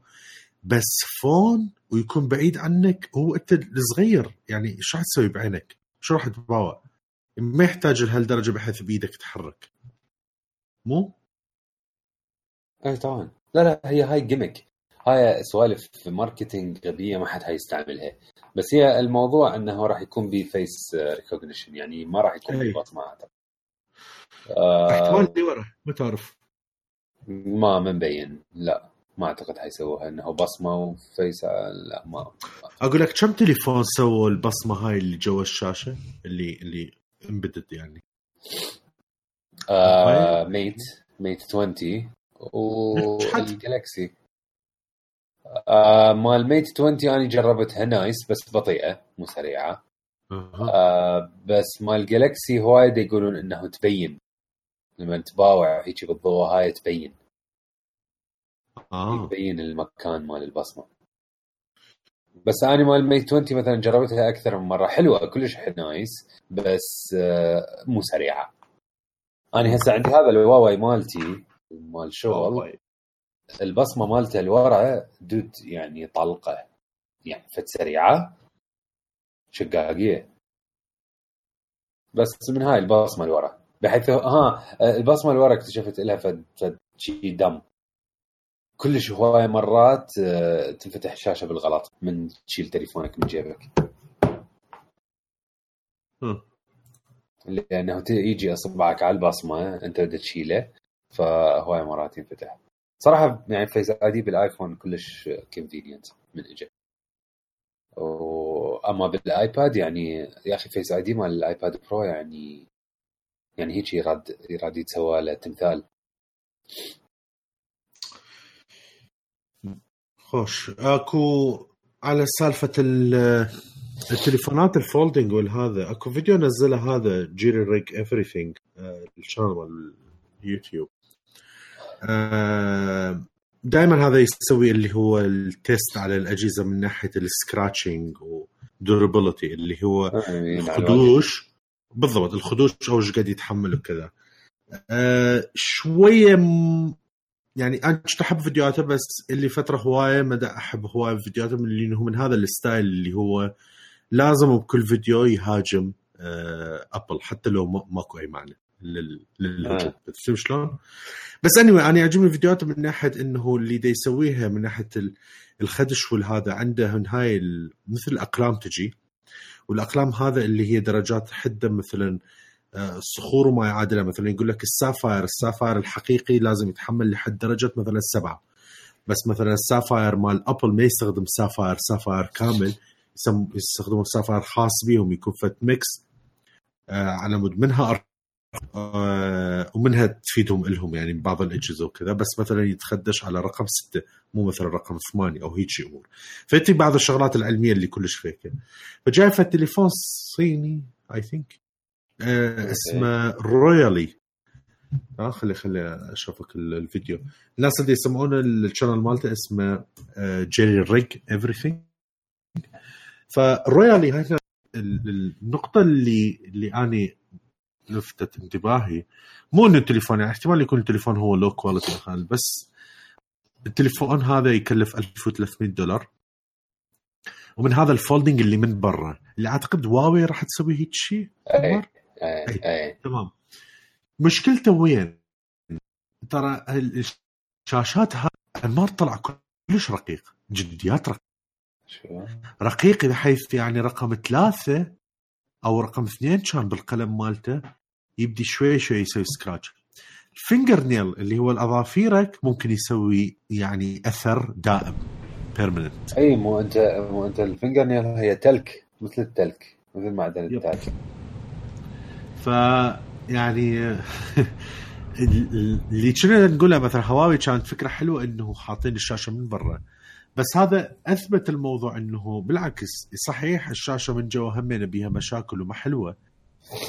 بس فون ويكون بعيد عنك هو أنت الصغير يعني شو راح تسوي بعينك؟ شو راح تباوع؟ ما يحتاج لهالدرجة بحيث بايدك تحرك مو؟
اي طبعا لا لا هي هاي gimmick هاي سوالف marketing غبية ما حد حيستعملها بس هي الموضوع إنه راح يكون ب face recognition يعني ما راح يكون
أي.
آه
احتمال اللي ورا ما تعرف.
ما ما مبين لا ما أعتقد حيسووها إنه بصمة و face لا ما
أقول لك كم تليفون سووا البصمة هاي اللي جوا الشاشة؟ اللي اللي embedded يعني.
آه ميت ميت 20
شحد؟
والجالكسي آه مال ميت 20 أنا جربتها nice بس بطيئة مو
سريعة.
آه بس مال جالكسي هواية يقولون إنه تبين. لما تباوع هيك بالضوء هاي تبين.
آه.
تبين المكان مال البصمة. بس أنا مال ميت 20 مثلا جربتها أكثر من مرة. حلوة كلش نايس بس آه مو سريعة. أنا هسه عندي هذا الهواوي مالتي مال شغل. البصمة مالته لورا دود يعني طلقة. يعني فت سريعة. شقاقية. بس من هاي البصمة لورا بحيث ها البصمة لورا اكتشفت لها فد فد شي دم. كلش هواي مرات آه، تنفتح الشاشه بالغلط من تشيل تليفونك من جيبك. لأنه يجي أصبعك على البصمة أنت بدك تشيله فهواي مرات ينفتح. صراحة يعني Face ID بالآيفون كلش convenient من اجى أما بالآيباد يعني يا أخي Face ID مال الآيباد Pro يعني يعني هيك يراد يراد يتسوى له تمثال
خوش. أكو على سالفة ال- التليفونات ال folding والهذا أكو فيديو نزله هذا JerryRigEverything ال channel مال اليوتيوب. دائما هذا يسوي اللي هو ال test على الأجهزة من ناحية ال scratching و durability اللي هو
يعني
الخدوش. بالضبط الخدوش أو إيش قاعد يتحمل وكذا. أه شوية م... يعني أنا كنت أحب فيديوهاته بس اللي فترة هواية ما أحب هواية فيديوهاته من لأنه من هذا ال style اللي هو لازم بكل فيديو يهاجم أه ابل حتى لو ما- ماكو أي معنى للهجوم
آه.
شلون؟ بس اني anyway, أنا يعجبني فيديوهاته من ناحية إنه اللي دا يسويها من ناحية ال- الخدش والهذا عنده هاي مثل أقلام تجي. والأقلام هذا اللي هي درجات حدة مثلا آه، صخور وما يعادلها مثلا يقول لك ال sapphire ال sapphire الحقيقي لازم يتحمل لحد درجه مثلا سبعة. بس مثلا ال sapphire مال ابل ما يستخدم sapphire sapphire كامل. يستخدمون sapphire خاص بيهم. يكون فد mix آه، على مود منها آه، ومنها تفيدهم إلهم يعني بعض الأجهزة وكذا. بس مثلا يتخدش على رقم ستة مو مثلا رقم ثمانية أو هيك أمور. فيتي بعض الشغلات العلمية اللي كلش فيكه فجاي في التليفون صيني I think اسمه Royole. آه خلي خلي أشوفك ال- الفيديو. الناس اللي يسمعون ال channel مالته اسمه JerryRigEverything ف Royole هاي ال- ال- النقطة اللي اللي أني لفتت انتباهي. مو إنه التليفون يعني احتمال يكون التليفون هو low quality بس التليفون هذا يكلف 1300 دولار. ومن هذا ال folding اللي من برا اللي أعتقد هواوي راح تسوي هيك شيء
اي
عمر؟
اي اي
تمام. مشكلته وين؟ ترى الشاشات هاي انمار طلع كلش رقيق جديات رقيق. رقيق بحيث يعني رقم ثلاثة أو رقم اثنين كان بالقلم مالته. يبدي شوي شوي يسوي scratch ال fingernail اللي هو الأظافيرك ممكن يسوي يعني أثر دائم بيرمننت
أي مو أنت مو أنت الفنجر نيل هي تلك مثل التلك مثل معدن. التاج.
ف يعني اللي كنا نقولها مثلا هواوي كانت فكرة حلوة إنه حاطين الشاشة من برا. بس هذا أثبت الموضوع إنه بالعكس صحيح الشاشة من جوا همين بيها مشاكل وما حلوة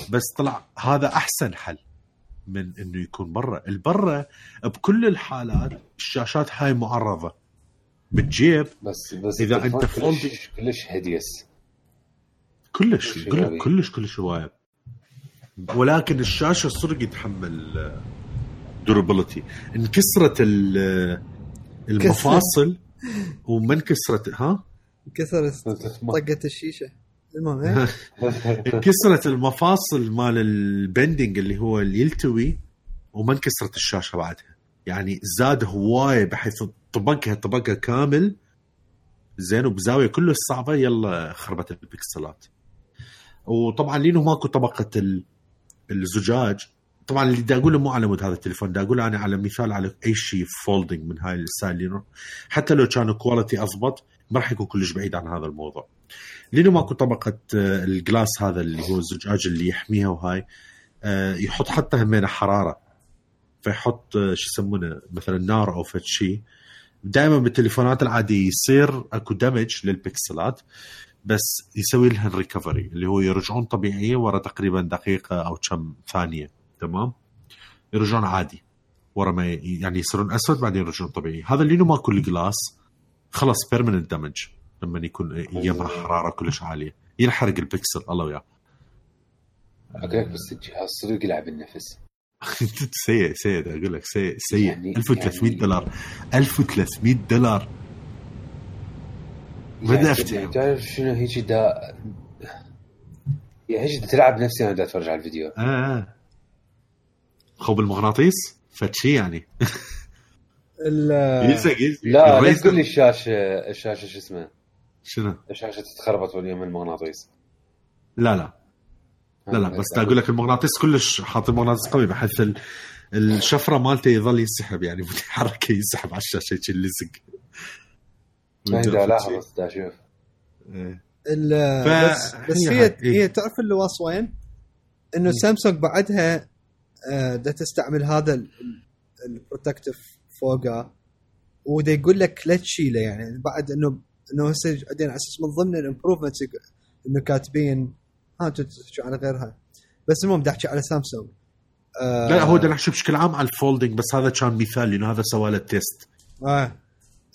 بس طلع هذا أحسن حل من إنه يكون برا. البرا بكل الحالات الشاشات هاي معرضة بالجيب.
بس بس
إذا
التليفون
أنت
كلش كلش هديس
كلش
كلش
كلش كلش هوايه ولكن الشاشة صدق يتحمل دورابيلتي انكسرت ال- المفاصل وما انكسرت ها؟
كسر طقة الشيشة. المهم إيه؟
انكسرت المفاصل مال البندنج اللي هو اللي يلتوي وما انكسرت الشاشة بعدها. يعني زاد هواية بحيث طبقها طبقها كامل. زين وبزاوية كلش صعبه يلا خربت البكسلات. وطبعا لأنه ماكو طبقة ال- الزجاج طبعا اللي دا أقوله مو على مود هذا التليفون دا أقوله أنا على مثال على أي شيء folding من هاي ال style حتى لو كان quality أضبط ما راح يكون كلش بعيد عن هذا الموضوع. لأنه ماكو طبقة آه، ال glass هذا اللي هو الزجاج اللي يحميها وهاي آه، يحط حتى همينه حرارة. فيحط آه، شو يسمونه مثلا نار أو فد شيء دائما بالتليفونات العاديه يصير أكو damage للبكسلات بس يسوي لها ال recovery اللي هو يرجعون طبيعية ورا تقريبا دقيقة أو كم ثانية. تمام؟ يرجعون عادي. ورا ما يعني يصيرون أسود بعدين يرجعون طبيعي. هذا اللي ماكو ال glass. خلص permanent damage لما يكون يمها حرارة كلش عالية. ينحرق البكسل. الله وياه.
أقول لك بس الجهاز صدق يلعب النفس.
سيء سيء أقول لك سيء سيء.
يعني-
1300
يعني-
دولار. 1300 دولار. بدي
يعني
افتهم
تعرف شنو هيك دا؟ يعني هيك تلعب نفسي أنا دا أتفرج على الفيديو.
آه آه. خوب المغناطيس. فتشي يعني.
لا لا. تقول لي الشاشة الشاشة شو اسمه
شنو؟
الشاشة تتخربط واليوم المغناطيس
لا لا لا لا بس دا أقول لك المغناطيس كلش حاط المغناطيس قوي بحيث ال- الشفرة مالته يظل ينسحب يعني متحركه ينسحب على الشاشة هيك اللزق
ما دا لاحظ دا شوف
إيه.
ال-
ف-
بس بس
هي
هي
إيه.
تعرف اللواص وين؟ إنه سامسونج بعدها آه، دا تستعمل هذا البروتكتيف فوقه ودا يقول لك لا تشيله يعني. بعد انه إنه هسه بعدين على أساس من ضمن ال improvements إنه كاتبين ها تحكوا على غيرها. بس المهم بدي أحكي على سامسونج آه
لا هو دا نحكي بشكل عام على ال folding بس هذا كان مثال لأنه هذا سوى له test
آه.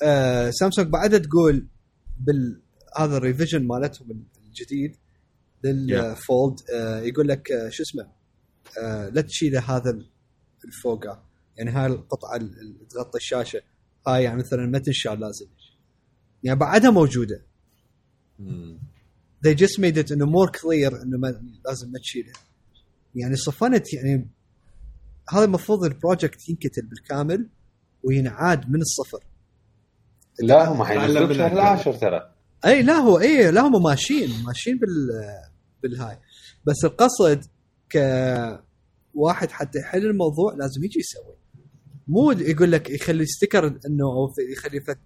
آه سامسونج بعدها تقول بال هذا ال revision مالتهم الجديد لل Fold آه يقول لك آه شو اسمه؟ آه لا تشيله هذا الفوقه يعني هاي القطعة اللي تغطي الشاشة. هاي يعني مثلا ما تنشال لازم. يعني بعدها موجودة. they just made it إنه more clear إنه ما لازم ما تشيلها. يعني صفنت يعني هذا المفروض ال project ينكتب بالكامل وينعاد من الصفر.
لا هم
لا.
العاشر ترى.
أي لا هو إي لا هم ماشيين ماشيين بال بالهاي. بس القصد ك واحد حتى يحل الموضوع لازم يجي يسوي. مو يقول لك يخلي sticker إنه أو يخلي فد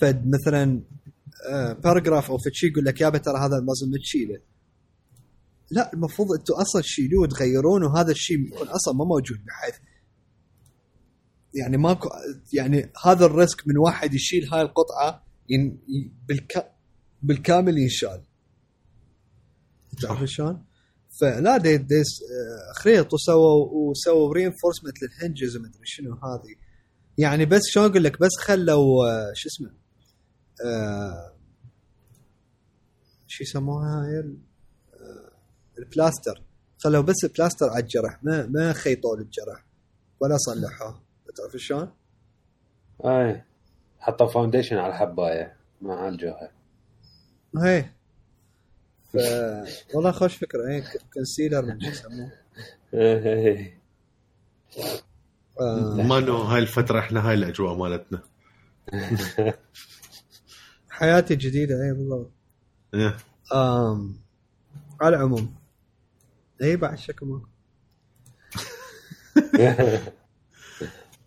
فد مثلا paragraph أو فد شيء يقول لك يابا ترى هذا لازم تشيله. لا المفروض أنتم أصلا تشيلوه وتغيرون وهذا الشيء يكون أصلا ما موجود بحيث. يعني ماكو يعني هذا ال risk من واحد يشيل هاي القطعة ين... بالك... بالكامل ينشال. تعرف شلون؟ فلا دي, دي آه، خريط وسووا وسووا reinforcement لل hinges وما أدري شنو هذه. يعني بس شلون أقول لك؟ بس خلوا آه، شو اسمه؟ آه شو يسموها هاي؟ ال- البلاستر. خلوا بس البلاستر على الجرح ما ما خيطوا للجرح. ولا صلحوه. تعرف شلون؟
اي حطوا foundation على الحباية ما عالجوها
هي ف والله خوش فكرة. هي concealer من شو يسموه. آه،
ما انه هاي الفترة إحنا هاي الأجواء مالتنا.
حياتي الجديدة اي بالضبط
إيه.
آم على العموم. اي بعد شكو ماكو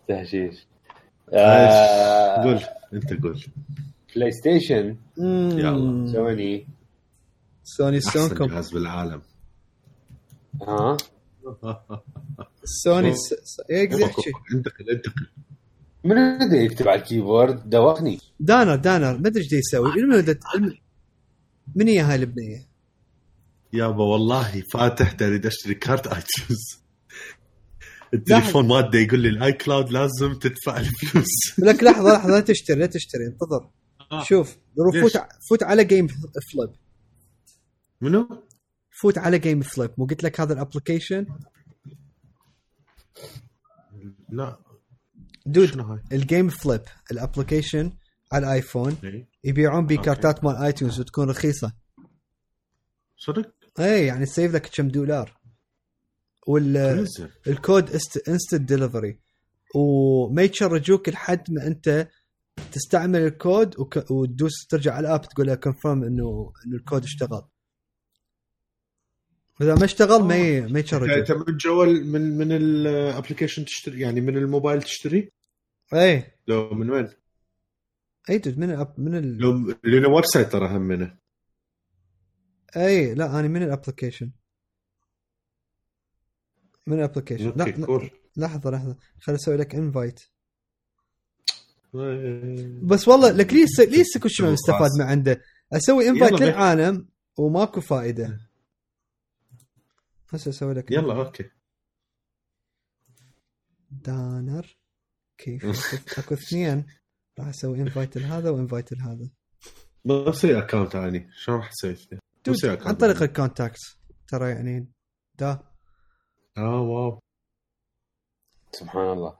تهشيش آه،
قول. أنت قول.
بلاي ستيشن
مم.
سوني
سوني ستون
احسن
كوم
جهاز بالعالم.
ها؟
سوني س... س... إيه قاعد احكي
انتقل انتقل.
من اللي يكتب على الكيبورد؟ دوخني
دانر دانر ما أدري إيش يسوي. من هي هاي البنية؟
يابا والله فاتح اريد أشتري كارت iTunes. التليفون ماده يقول لي ال iCloud لازم تدفع الفلوس.
لك لحظة لحظة لا تشتري لا تشتري انتظر.
آه.
شوف روح؟ فوت فوت على Gameflip
منو؟
فوت على Gameflip مو قلت لك هذا ال application
لا
dude
شنو هاي؟
ال Gameflip ال application على ال
iPhone.
يبيعون بيه. كارتات مال iTunes وتكون رخيصة
صدق؟
إي يعني تسيف لك كم دولار وال.
ال
code instant delivery وما يتشرجوك لحد ما أنت تستعمل الكود وك... وتدوس ترجع على ال app تقول له confirm انه إنه الكود اشتغل واذا ما اشتغل ما ي... ما
أنت
يتشرجوك
من جوال من من ال application تشتري يعني من الموبايل تشتري؟
اي
لو من وين؟
اي من ال app... من ال...
لو لأنه website ترى هم منه.
اي لا أنا من ال application من ال
application
لا لحظة لحظة. خليني أسوي لك invite
إيه.
بس والله لك ليش ليش كل شيء ما. مستفاد من عنده.
أسوي invite.
للعالم وماكو فائدة. هسه أسوي لك
يلا أوكي.
دانر كيف؟ اكو اثنين. راح أسوي invite لهذا و invite
لهذا. بصير account اني شلون راح؟
dude،
بصير
عن طريق.
ال
contact ترى يعني دا.
آه wow.
سبحان الله.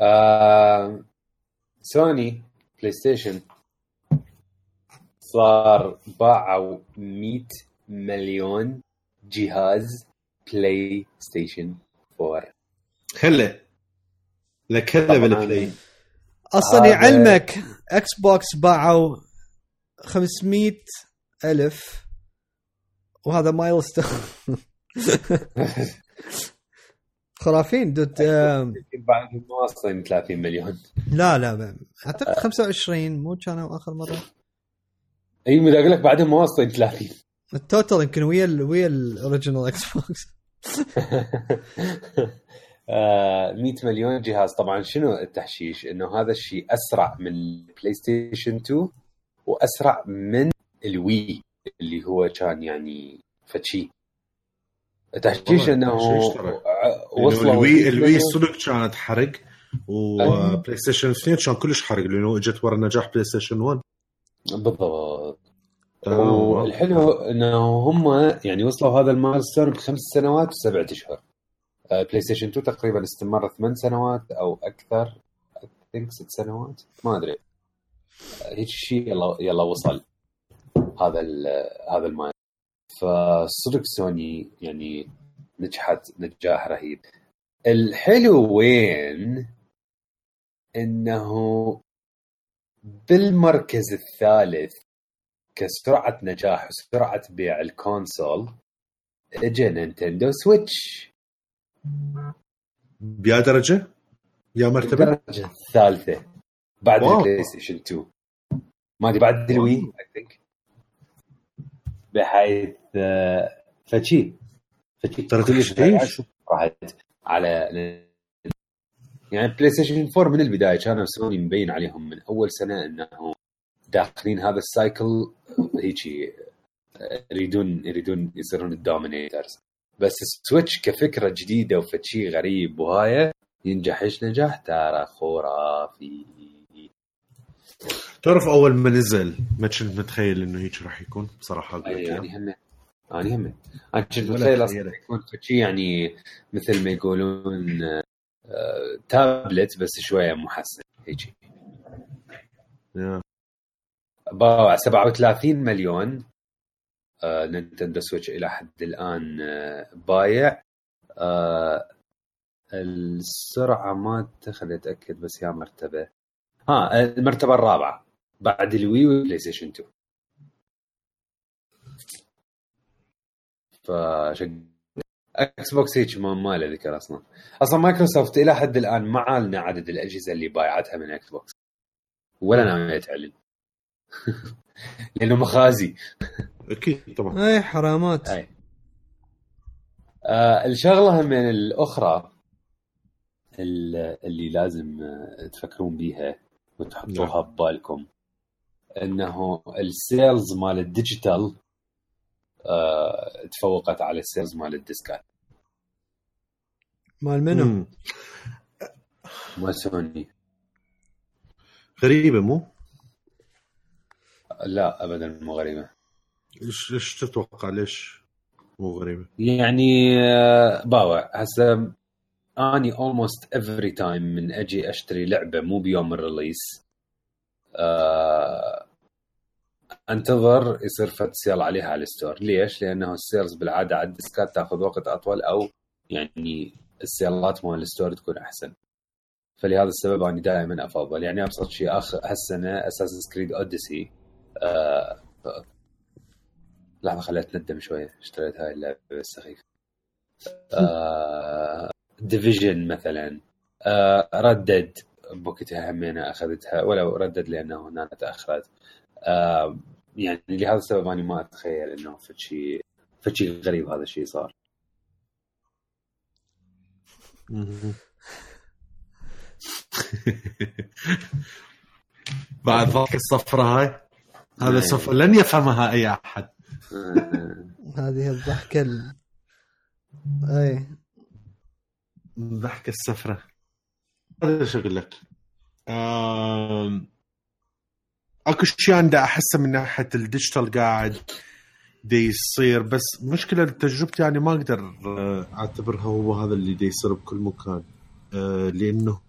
آه Sony PlayStation صار باعوا 100 مليون جهاز PlayStation 4
هلا لك هلا
طبعاً.
بالبلاي
أصلا
يعلمك Xbox باعوا 500 ألف وهذا milestone خرافين dude آم،
بعد ما واصلين 30 مليون.
لا لا أعتقد 25 مو كانوا آخر
مرة. أي أقول لك بعدهم ما واصلين 30
ال total يمكن ويا ال ويا ال original Xbox
آه، 100 مليون جهاز طبعا شنو التحشيش إنه هذا الشيء أسرع من ال PlayStation 2 وأسرع من ال Wii اللي هو كان يعني فتشي إنه
تحشيش.
ع-
لأنه
وصلوا
ال Wii
100
ال
Wii.
صدق كانت حرق. و PlayStation 2 كان كلش حرق لأنه إجت ورا نجاح PlayStation 1
بالضبط
آه،.
والحلو إنه هم يعني وصلوا هذا ال milestone بخمس سنوات وسبعة أشهر. PlayStation 2 تقريبا استمر ثمان سنوات أو أكثر. think ست سنوات. ما أدري. آه، هيك شيء يلا يلا وصل هذا هذا ال mile فصدق سوني يعني نجحت نجاح رهيب. الحلو وين؟ إنه بالمركز الثالث كسرعة نجاح وسرعة بيع ال console اجى Nintendo Switch
بيا درجة؟ يا مرتبة؟
الدرجة الثالثة بعد. ال PlayStation 2 ما أدري بعد ال Wii I think بحيث آه، فشي فشي
ترى
كلش. راحت على يعني PlayStation 4 من البداية كانوا سوني مبين عليهم من أول سنة إنه داخلين هذا ال cycle هيجي آه، يريدون يريدون يصيرون ال dominators بس ال Switch كفكرة جديدة وفتشي غريب وهاي ينجح إيش نجاح ترى خرافي
تعرف أول ما نزل ما كنت متخيل إنه هيك راح يكون بصراحة
أقول
لك
يعني
إياها.
هم أنا هم أنا كنت متخيل. أصلا يكون شيء يعني مثل ما يقولون آه، تابلت بس شوية محسن هيجي. باع 37 مليون آه، Nintendo Switch إلى حد الآن آه، بايع. آه، السرعة ما خليني أتأكد بس يا مرتبة. ها المرتبة الرابعة بعد ال Wii وال PlayStation 2 فشق. Xbox هيك ما, ما له ذكر أصلا. أصلا مايكروسوفت إلى حد الآن ما عالنا عدد الأجهزة اللي بايعتها من Xbox ولا ناويه تعلن لأنه مخازي.
أكيد طبعا.
أي حرامات.
أي. آه الشغلة من الأخرى ال- اللي لازم آه، تفكرون بيها وتحطوها ببالكم. إنه ال sales مال ال digital آه تفوقت على ال sales مال الديسكات.
مال منو؟
مال سوني.
غريبة مو؟
لا ابدا مو غريبة
إيش إيش تتوقع ليش مو غريبة؟
يعني آه، باوع هسه أني almost every time من أجي أشتري لعبة مو بيوم ال release آه أنتظر يصير فت sale عليها على ال store ليش؟ لأنه ال sales بالعادة على الديسكات تأخذ وقت أطول أو يعني السيلات مال ال store تكون أحسن فلهذا السبب أنا دائما أفضل يعني أبسط شيء آخر هالسنة Assassin's Creed Odyssey آه لحظة خليت ندم شوية اشتريت هاي اللعبة السخيفه آه Division مثلا. آه Red Dead بوقتها همينة أخذتها ولو Red Dead لأنه هنا تاخرت آه يعني لهذا السبب أنا ما أتخيل إنه فد شيء غريب هذا الشيء صار.
بعد ذاك الصفرة هاي. هذا
نعم.
صفر لن يفهمها أي أحد.
آه.
هذه الضحكة ال... أي.
ضحك السفرة. هذا شو أقول لك أكو شيء عندي أحسه من ناحية الديجيتال قاعد دي يصير بس مشكلة تجربتي يعني ما أقدر آه، أعتبرها هو هذا اللي دي يصير بكل مكان. آه، لأنه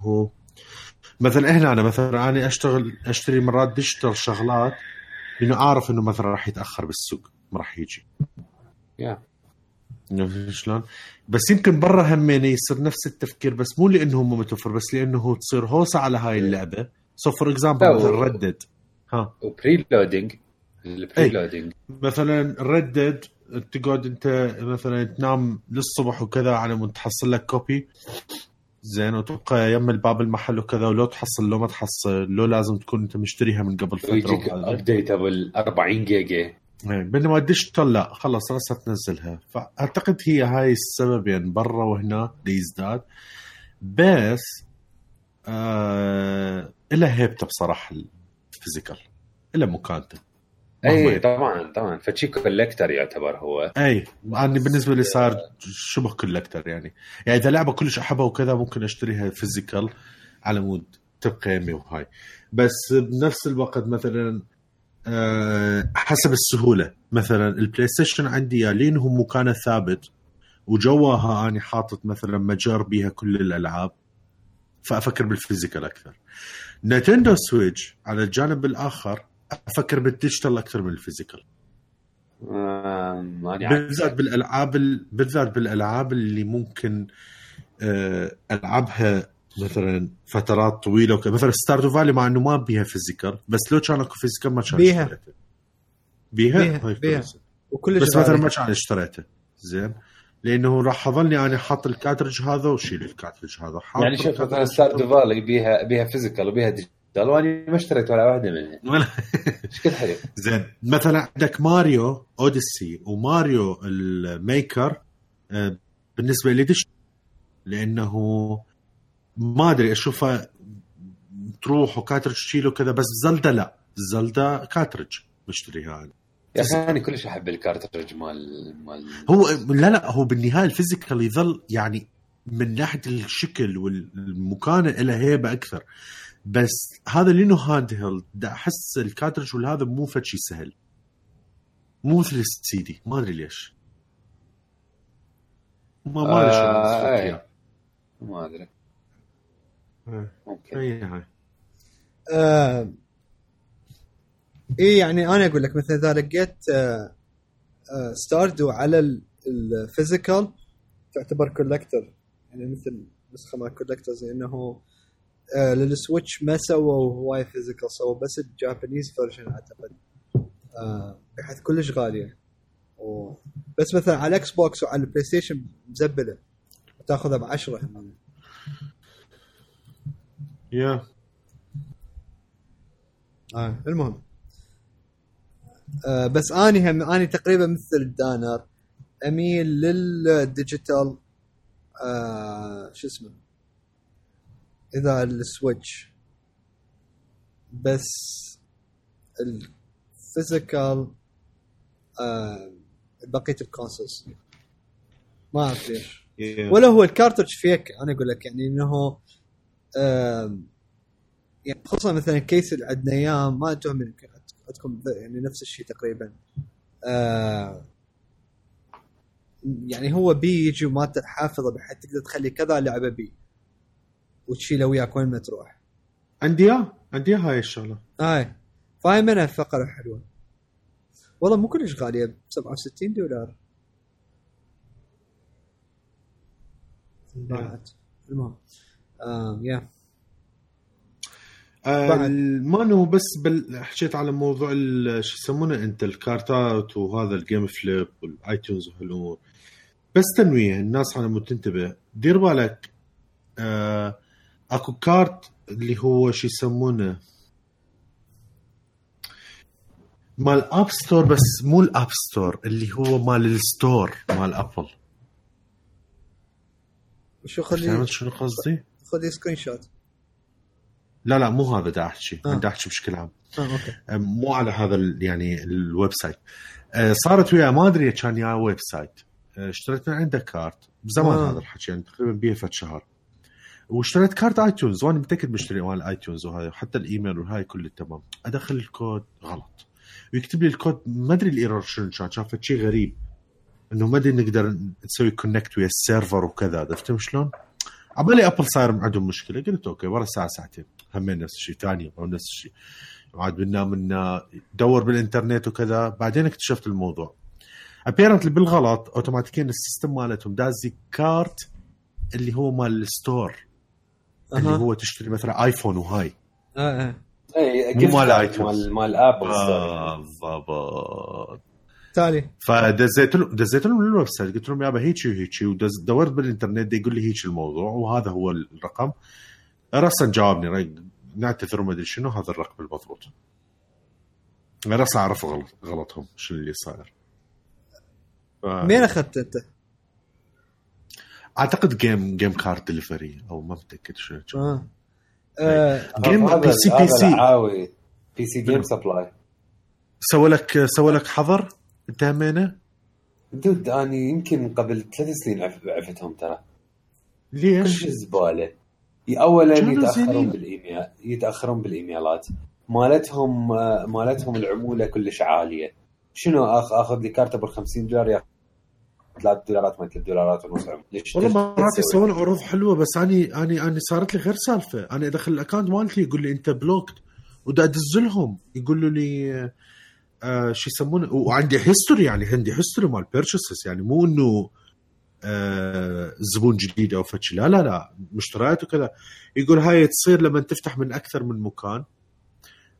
مثلا هنا أنا مثلا أنا أشتغل أشتري مرات digital شغلات لأنه أعرف إنه مثلا راح يتأخر بالسوق ما راح يجي.
يا
عرفت شلون؟ بس يمكن برا همين يصير نفس التفكير بس مو لأنه هو متوفر بس لأنه تصير هوسة على هاي اللعبة. so for example
لا،
مثلا
Red
Dead ها.
و pre-loading ال pre-loading
مثلا Red Dead تقعد أنت مثلا تنام للصبح وكذا على مود تحصل لك copy زين وتبقى يم الباب المحل وكذا ولو تحصل لو ما تحصل لو لازم تكون أنت مشتريها من قبل فترة
ويجيك
وهذا.
update أبو ال 40 جيجا.
إيه، بينما ال digital لا. خلص راسها تنزلها فأعتقد هي هاي السببين برا وهنا ليزداد. بس آه إلها هيبته بصراحة ال physical إلها مكانته.
أي طبعا طبعا. فشي collector يعتبر هو.
أي. أنا بالنسبة لي صار شبه collector يعني. يعني إذا لعبة كلش أحبها وكذا ممكن أشتريها physical على مود تبقى يمي وهاي. بس بنفس الوقت مثلا آه، حسب السهولة. مثلا ال PlayStation عندي يا لينه مكانه ثابت وجواها أني حاطط مثلا مجار بيها كل الألعاب فأفكر بال physical أكثر. Nintendo Switch على الجانب الآخر أفكر بالديجيتال أكثر من الفيزيكال.
آه،
بالذات بالألعاب ال... بالذات بالألعاب اللي ممكن آه، ألعبها مثلا فترات طويلة وكذا مثلا ستاردو فالي مع إنه ما بيها فيزيكال بس لو كان أكو فيزيكال ما كان
بيها.
اشتريته. بيها؟
بيها-
هاي
بيها. وكلش
بس مثلا. ما كان اشتريته. زين. لأنه راح اظلني أنا حاط الكاترج هذا وشيل الكاترج هذا. حاط
يعني شوف مثلا
الكاترج
ستار
هذا.
فالي بيها بيها فيزيكال وبيها ديجيتال. وأنا ما اشتريت ولا واحدة منها.
ولا-
إيش كل حلو؟
زين مثلا عندك ماريو اوديسي وماريو الميكر آه، بالنسبة لي دش لأنه ما أدري اشوفها تروح وكاترج تشيله كذا بس زلدا لا زلدا كاترج مشتريها أنا
يا أخي أنا كلش أحب الكارترج مال مال
هو لا لا هو بالنهاية الفيزيكال يظل يعني من ناحية الشكل والمكانه له هيبة أكثر. بس هذا لأنه handheld دا أحس ال cartridge والهذا مو فد شيء سهل. مو مثل السي دي ما أدري ليش. ما ما أدري
آه،
شو
أي. ما أدري.
إيه.
ممكن
هي هاي.
آه إيه يعني أنا أقول لك مثلا إذا لقيت آه آه Stardew على ال- ال physical تعتبر collector يعني مثل نسخة مال collector زي انه آه لل Switch ما سووا هواي physical سووا بس ال Japanese version أعتقد. آه بحيث كلش غالية. و... بس مثلا على ال Xbox وعلى ال PlayStation مزبلة. تاخذها ب 10
يا.
آه المهم. آه بس أني هم أني تقريبا مثل دانر أميل للديجيتال آه شو اسمه؟ إذا السويتش بس الفيزيكال آه بقية الكونسولز ما أعرف ليش.
Yeah.
ولا هو الكارتج فيك أنا أقول لك يعني إنه آم، يعني خصوصا مثلا كيس اللي عندنا اياه ما يمكن عندكم يعني نفس الشيء تقريبا. آه، يعني هو بي يجي مادة حافظه بحيث تقدر تخلي كذا لعبة بي. وتشيله وياك وين ما تروح.
عندي اياه عندي اياه هاي الشغلة.
هاي فهاي منها فقره حلوة. والله مو كلش غالية ب 67 دولار. بعد. المهم. آه يا.
آه. ما انه بس بل حكيت على موضوع شو يسمونه أنت الكارتات وهذا ال GameFlip وال iTunes وهالأمور. بس تنويه الناس على مود تنتبه دير بالك آه اكو كارت اللي هو شو يسمونه؟ مال App Store بس مو ال App Store اللي هو مال ال store مال Apple
شو خلي
شنو قصدي؟
خذي screenshot.
لا لا مو هذا دا احكي
آه.
دا احكي بشكل عام.
آه okay.
مو على هذا ال- يعني ال website آه، صارت وياه ما أدري كان يا website آه، اشتريت من عنده كارت. بزمان
آه.
هذا الحكي يعني تقريبا بيه فد شهر. واشتريت كارت iTunes وأنا متأكد مشتري مال iTunes وهاي حتى الإيميل وهاي كله تمام أدخل الكود غلط. ويكتب لي الكود ما أدري ال error شنو كان فد شيء غريب. إنه ما أدري نقدر نسوي connect ويا السيرفر وكذا عرفت شلون؟ عبالي Apple صاير عندهم مشكلة. قلت okay ورا ساعة ساعتين. همين نفس الشيء ثاني أو نفس الشيء عاد بنا منا دور بالإنترنت وكذا. بعدين اكتشفت الموضوع. apparently بالغلط اوتوماتيكيا ال system مالتهم دازي كارت اللي هو مال ال store. اللي
أها.
هو تشتري مثلا iPhone وهاي.
آه آه.
اي
مال iTunes.
مال مال Apple.
آه، بالضبط.
تالي.
فدزيت لهم دزيت لهم ال website قلت لهم يابا هيجي وهيجي ودورت بالإنترنت دي يقول لي هيك الموضوع وهذا هو الرقم. رأسا جاوبني نعتذر ما أدري شنو هذا الرقم المضبوط. رأسا عرفوا غلط غلطهم شنو اللي صاير. ف...
مين اخذت أنت؟
أعتقد جيم جيم card delivery أو ما متأكد شنو كان.
آه, آه.
جيم بي سي بي سي
PC Game Supply
سوى لك سوى لك حظر؟ أنت همينة؟
dude اني يمكن قبل ثلاث سنين عف- عفتهم ترى. كل
ليش؟
شيء زبالة. اولا
يتأخرون.
بالايميل يتأخرون بال emails مالتهم آه، مالتهم العمولة كلش عالية. شنو آخذ لي card ابو 50 دولار ياخذ 3 دولارات ما 3 دولارات ونص
والله مرات؟ يسوون عروض حلوة بس اني اني أني صارت لي غير سالفة. أنا ادخل ال account مالتي يقول لي أنت blocked ودا أدز لهم. يقولوا لي آه شو يسمونه؟ وعندي history يعني عندي history مال purchases يعني مو إنه آه زبون جديد أو فتش لا لا لا. مشتريات وكذا. يقول هاي تصير لما تفتح من أكثر من مكان.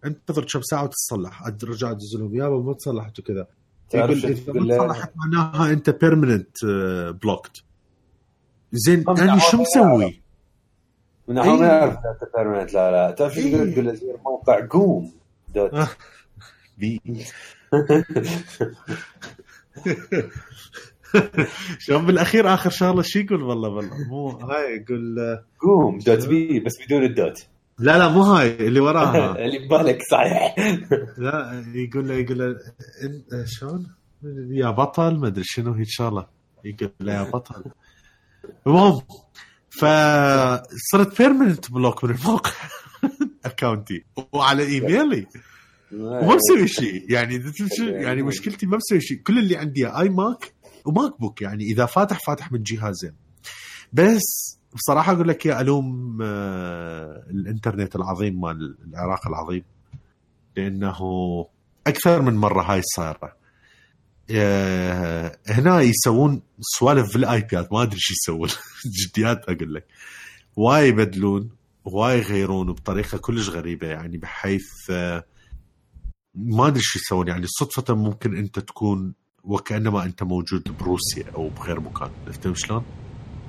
انتظر كم ساعة وتتصلح رجع أدز لهم. يابا ما تصلحت وكذا.
تعرف شو
اذا ما معناها أنت permanent blocked زين
هم
أنا شو
يعرفون
مسوي؟
من هم
إيه.
يعرف أنت بيرمننت لا لا. تعرف شو تقول. تقول له زير موقع قوم. دوت.
آه. بي. شوف بالأخير آخر شغلة شو يقول؟ والله والله. مو هاي يقول آه،
قوم. دوت بي بس بدون الدوت.
لا لا مو هاي اللي وراها.
اللي ببالك صحيح.
لا يقول له يقول له شلون؟ يا بطل ما أدري شنو هيك شغلة. يقول له يا بطل. المهم فصرت permanent block من الموقع account ي وعلى ايميلي وما مسوي شيء. يعني يعني مشكلتي ما مسوي شيء. كل اللي عندي iMac و MacBook يعني إذا فاتح فاتح من جهازين. بس بصراحة أقول لك يا ألوم آه، الإنترنت العظيم مال العراق العظيم لأنه أكثر من مرة هاي صايرة. آه، هنا يسوون سوالف بال IP ما أدري شو يسوون. جديات أقول لك. هاي يبدلون هاي يغيرون بطريقة كلش غريبة يعني بحيث آه، ما أدري شو يسوون. يعني صدفة ممكن أنت تكون وكأنما أنت موجود بروسيا أو بغير مكان. فهمت شلون؟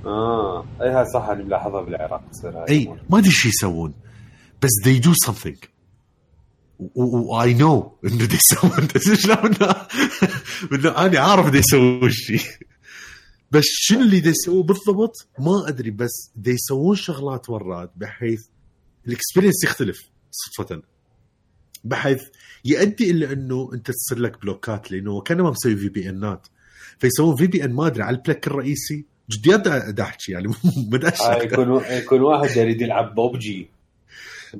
آه. اي هاي صح أنا ملاحظها بالعراق تصير إي.
ما أدري شو يسوون بس they do something. we know انه دي يسوون شلون؟ إنه أنا عارف دي يسوون شيء بس شنو اللي دي يسووه بالضبط؟ ما أدري بس دي يسوون شغلات مرات بحيث ال experience يختلف صدفة. بحيث يؤدي إلى إنه أنت تصير لك block ات لأنه كانما مسوي VPN ات فيسوون VPN ما أدري على ال block الرئيسي جديات دا احكي يعني بداش
هاي يكون يكون واحد يريد يلعب بوبجي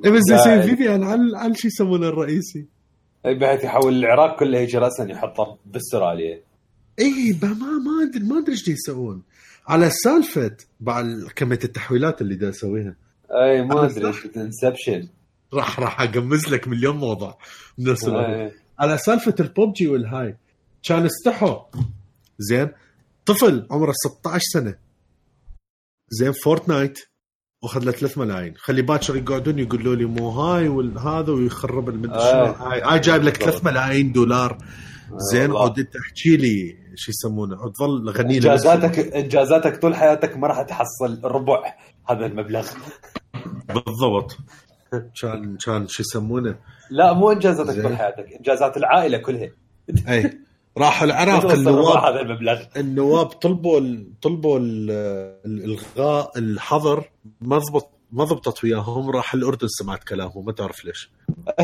إيه بس زي
قاعد-
فيفيان على على شو يسمونه الرئيسي.
إيه، بحيث يحول العراق كله هيك راسا يحطه بأستراليا.
اي ما ما أدري ما أدري إيش يسوون. على سالفة بعد كمية التحويلات اللي دا اسويها
أي ما
أدري.
انسبشن
راح راح أقمز لك مليون موضوع الوقت على سالفة البوبجي والهاي كان استحوا. زين طفل عمره 16 سنة. زين فورتنايت. وأخذ له 3 ملايين. خلي باكر يقعدون يقولوا لي مو هاي والهذا ويخرب المدري
آه.
هاي هاي جايب لك 3 ملايين دولار. زين
والله.
عود انت احكي لي شو يسمونه. عود ظل غني
إنجازاتك إنجازاتك طول حياتك ما راح تحصل ربع هذا المبلغ.
بالضبط. كان كان شو يسمونه.
لا مو إنجازاتك
زين.
طول حياتك إنجازات العائلة كلها.
إي. راحوا العراق النواب
هذا المبلغ
النواب طلبوا. طلبوا ال... الإلغاء الحظر ما ضبط ما ضبطت وياهم راح الأردن سمعت كلامهم ما تعرف ليش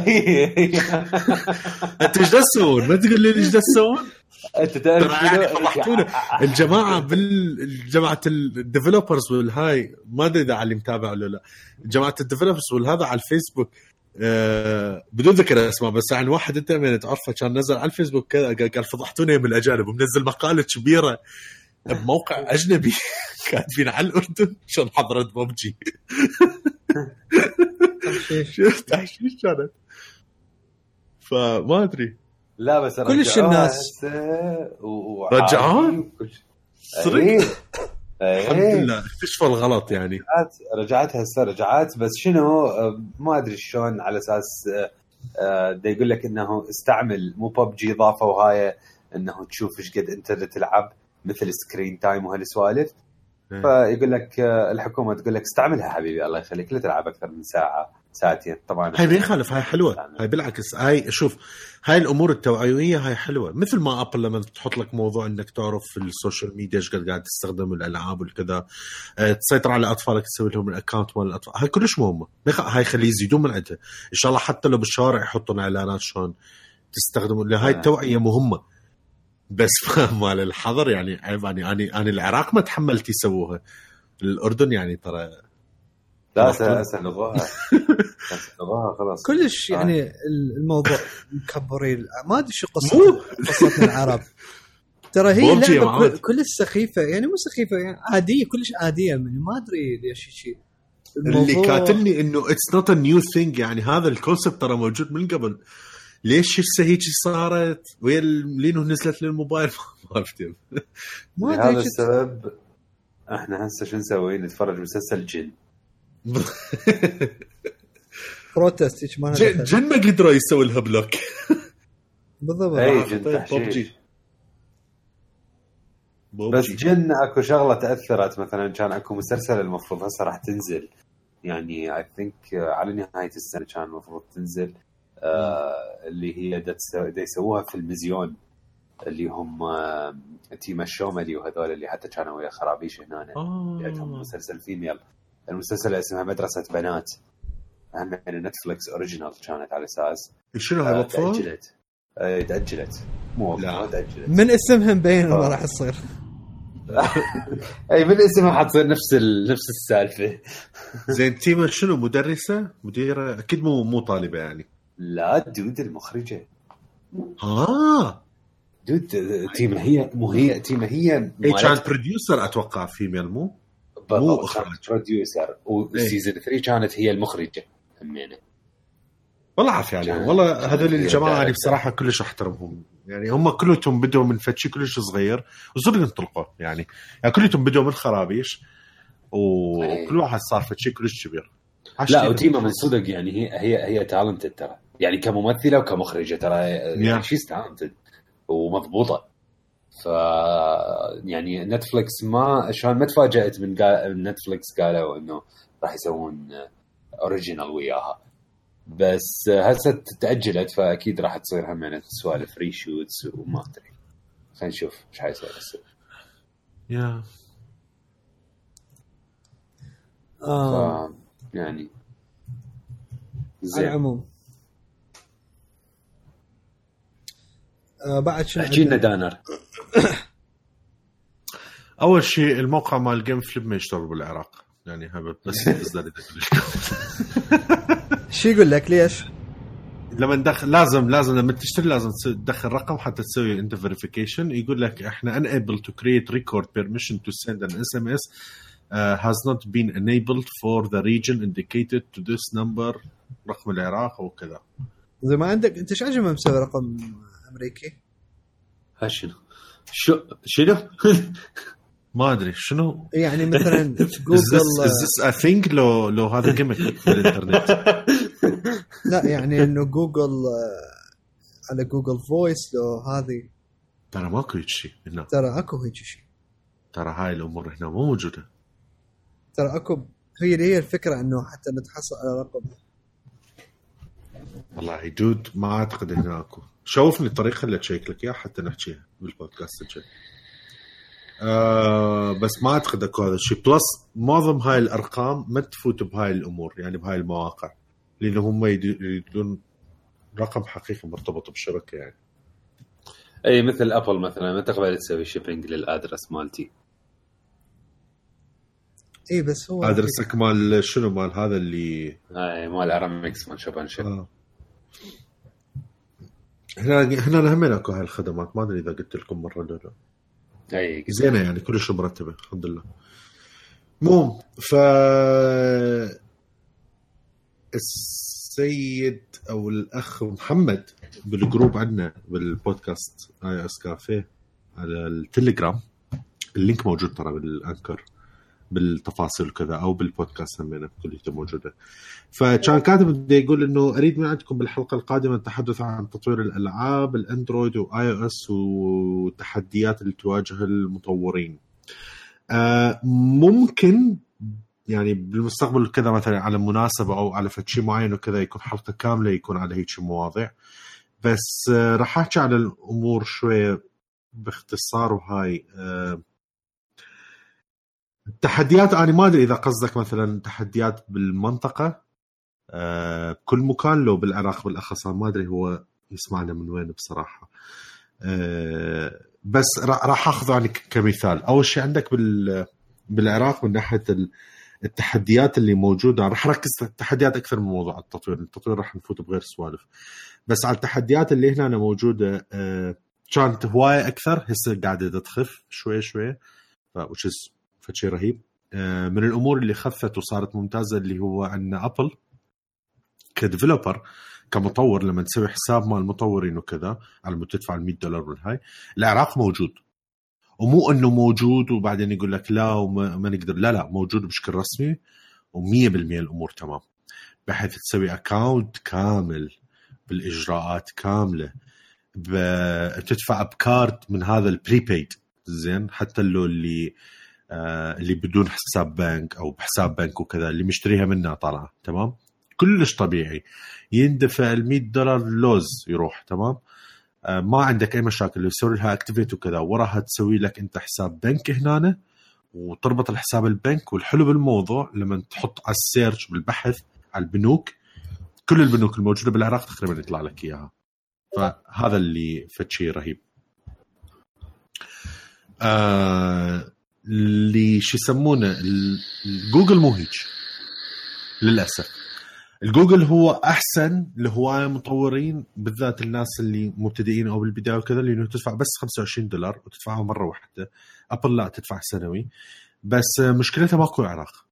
أنت إيش تسوون؟ ما تقول لي إيش تسوون؟
أنت تعرف
يعني؟ فضحتونا. الجماعة بال جماعة ال developers والهاي ما أدري إذا علي متابع ولا لا جماعة ال developers والهذا على الفيسبوك آه بدون ذكر أسماء بس يعني واحد أنت من تعرفه كان نزل على الفيسبوك كذا قال فضحتونا من الأجانب ومنزل مقالة كبيرة بموقع أجنبي. كاتبين على الأردن شلون حضرت ببجي. شفت تحشيش كانت. فما أدري.
لا بس
كلش الناس.
رجعوها؟ صدق؟
إيه.
الحمد
إيه.
لله. اكتشفوا الغلط يعني.
رجعت رجعت هسه رجعت. بس شنو ما أدري شلون على أساس آه، دا يقول لك إنه استعمل مو ببجي إضافة وهاي إنه تشوف إيش قد أنت تلعب مثل screen time وهالسوالف.
إيه.
فيقول لك آه، الحكومة تقول لك استعملها حبيبي الله يخليك لا تلعب أكثر من ساعة. ساعتين. طبعا
هاي ما يخالف هاي حلوة. هاي بالعكس. هاي شوف هاي الأمور التوعوية هاي حلوة. مثل ما Apple لما تحط لك موضوع إنك تعرف في ال social media إيش قاعد تستخدم الألعاب والكذا أه، تسيطر على أطفالك تسوي لهم ال account مال الأطفال. هاي كلش مهمة. هاي خليه يزيدون من عندها. إن شاء الله حتى لو بالشوارع يحطون إعلانات شلون تستخدموا هاي
آه.
التوعية مهمة. بس مال الحظر يعني عيب يعني أنا أنا العراق ما تحملت يسووها. الأردن يعني ترى
لا هسه هسه لغوها هسه لغوها خلاص.
كلش
آه.
يعني الموضوع مكبرين ما أدري شو قصه قصتنا العرب. ترى هي لعبة كلش سخيفة. يعني مو سخيفة يعني عادية كلش عادية. يعني ما أدري ليش شيء
اللي كاتبني إنه it's not a new thing يعني هذا ال concept ترى موجود من قبل. ليش هسه هيك صارت؟ ويا لينو نزلت للموبايل؟ ما عرفت
ما
لهذا
ادري شو-
السبب إحنا هسه شو نسوي؟ نتفرج مسلسل جن.
بروتست هيك ما
جن ما قدروا يسوي لها block
بالضبط
اي
آه،
جن
ببجي.
بس جن أكو شغلة تأثرت. مثلا كان أكو مسلسل المفروض هسه راح تنزل. يعني I think على نهاية السنة كان المفروض تنزل. آه اللي هي دا يسووها في المزيون اللي هم آه تيما الشوملي وهذول اللي حتى كانوا ويا خرابيش هنا. عندهم
آه.
مسلسل female المسلسل اسمها مدرسة بنات. هم يعني نتفلكس original كانت على أساس.
شنو هاي
آه،
وقفوها؟
تأجلت. آه، تأجلت. مو
لا.
تأجلت.
من اسمها مبين
آه.
ما راح تصير.
اي من اسمها حتصير نفس ال... نفس السالفة.
زين تيما شنو؟ مدرسة؟ مديرة؟ أكيد مو مو طالبة يعني.
لا دود المخرجة.
آه.
دود تيما هي مو هي تيما هي
هي كانت producer أتوقع female مو؟ مو إخراج.
producer وال season 3 كانت هي المخرجة. همينة.
والله عافية عليهم. والله هذول
الجماعة
يعني بصراحة كلش أحترمهم. يعني هم كلهم بدوا من فد شي كلش صغير وصدق انطلقوا. يعني يعني كلهم بدوا من خرابيش وكل واحد صار فد شي كلش كبير.
لا. وتيما من صدق يعني هي هي هي talented ترى. يعني كممثلة وكمخرجة ترى يعني. she's talented ومضبوطة. ف يعني نتفلكس ما ما تفاجأت من. نتفلكس قالوا إنه راح يسوون original وياها. بس هسه تاجلت فأكيد راح تصير هم يعني سوالف reshoots وما أدري. خلينا نشوف إيش حيصير هسه.
يا
آه.
يعني
على
زين.
العموم. آه بعد شنو
احكي لنا؟ دانر.
أول شيء الموقع مال جيم فليب ما يشتغل بالعراق. يعني هذا بس.
شو يقول لك؟ ليش؟
لما ندخل لازم لازم لما تشتري لازم تس- تدخل رقم حتى تسوي انت verification يقول لك إحنا unable to create record permission to send an SMS uh, has not been enabled for the region indicated to this number. رقم العراق أو كذا
زي ما عندك انت إيش عجب مسوي رقم؟ أمريكي؟
ها شنو؟ شو شنو؟
ما أدري شنو؟
يعني مثلا جوجل
is this a thing لو لو هذا gimmick في الإنترنت؟
لا يعني إنه جوجل آه، على جوجل فويس لو هذه.
ترى ماكو هيك شيء هنا
ترى أكو هيك شيء.
ترى هاي الأمور هنا مو موجودة.
ترى أكو هي هي الفكرة إنه حتى نتحصل على رقم.
والله دود ما أعتقد هنا أكو. شوفني الطريقة اللي تشيك لك إياها حتى نحكيها بالبودكاست الجاي آه بس ما أعتقد أكو هذا الشيء. plus معظم هاي الأرقام ما تفوت بهاي الأمور يعني بهاي المواقع لأنه هم يدو- يريدون رقم حقيقي مرتبط بشركه يعني.
أي مثل أبل مثلا ما تقبل تسوي shipping لل address مالتي.
اي بس هو
address ك مال شنو؟ مال هذا اللي
هاي مال ارامكس مال Shop and Ship
آه. هنا هنا هم أكو هاي الخدمات ما أدري إذا قلت لكم مرة ولا لا.
أي
زينة يعني كلش مرتبة الحمد لله. المهم ف السيد أو الأخ محمد بالجروب عندنا بالبودكاست iOS Cafe على التليجرام. ال link موجود ترى بال Anchor. بالتفاصيل وكذا أو بالبودكاست همينه كليته موجودة. فكان كاتب بده يقول إنه أريد من عندكم بالحلقة القادمة التحدث عن تطوير الألعاب الأندرويد وآي أو إس والتحديات اللي تواجه المطورين. آه، ممكن يعني بالمستقبل كذا مثلا على مناسبة أو على شيء معين وكذا يكون حلقة كاملة يكون على هيك مواضيع. بس آه، راح أحكي على الأمور شوية باختصار وهاي. آه، التحديات أنا ما أدري إذا قصدك مثلا تحديات بالمنطقة. آه، بكل مكان لو بالعراق بالأخص أنا ما أدري هو يسمعنا من وين بصراحة. آه، بس را- راح أخذ يعني كمثال. أول شيء عندك بال بالعراق من ناحية ال- التحديات اللي موجودة. راح أركز التحديات أكثر من موضوع التطوير، التطوير راح نفوت بغير سوالف. بس على التحديات اللي هنا موجودة آه، كانت هواية أكثر. هسه قاعدة تخف شوي شوي. ف which is فد شي رهيب. آه، من الأمور اللي خفت وصارت ممتازة اللي هو عندنا ابل ك developer كمطور لما تسوي حساب مال المطورين وكذا على مود تدفع ال 100 دولار والهاي العراق موجود. ومو إنه موجود وبعدين يقول لك لا وما ما نقدر لا لا موجود بشكل رسمي و100% الأمور تمام. بحيث تسوي account كامل بالإجراءات كاملة. ب- بتدفع ب card من هذا ال prepaid زين حتى لو اللي اللي بدون حساب بنك أو بحساب بنك وكذا اللي مشتريها منها طالعه تمام؟ كلش طبيعي. يندفع ال 100 دولار لوز يروح تمام؟ آه، ما عندك أي مشاكل يسوي لها activate وكذا وراها تسوي لك أنت حساب بنك هنا وتربط الحساب البنك. والحلو بالموضوع لما تحط على ال search بالبحث على البنوك كل البنوك الموجودة بالعراق تقريبا يطلع لك إياها. فهذا اللي فد شيء رهيب. آه اللي شو يسمونه ال- جوجل مو هيك. للأسف. الجوجل هو أحسن لهواية مطورين بالذات الناس اللي مبتدئين أو بالبداية وكذا لأنه تدفع بس 25 دولار وتدفعها مرة واحدة. أبل لا تدفع سنوي. بس مشكلتها ماكو العراق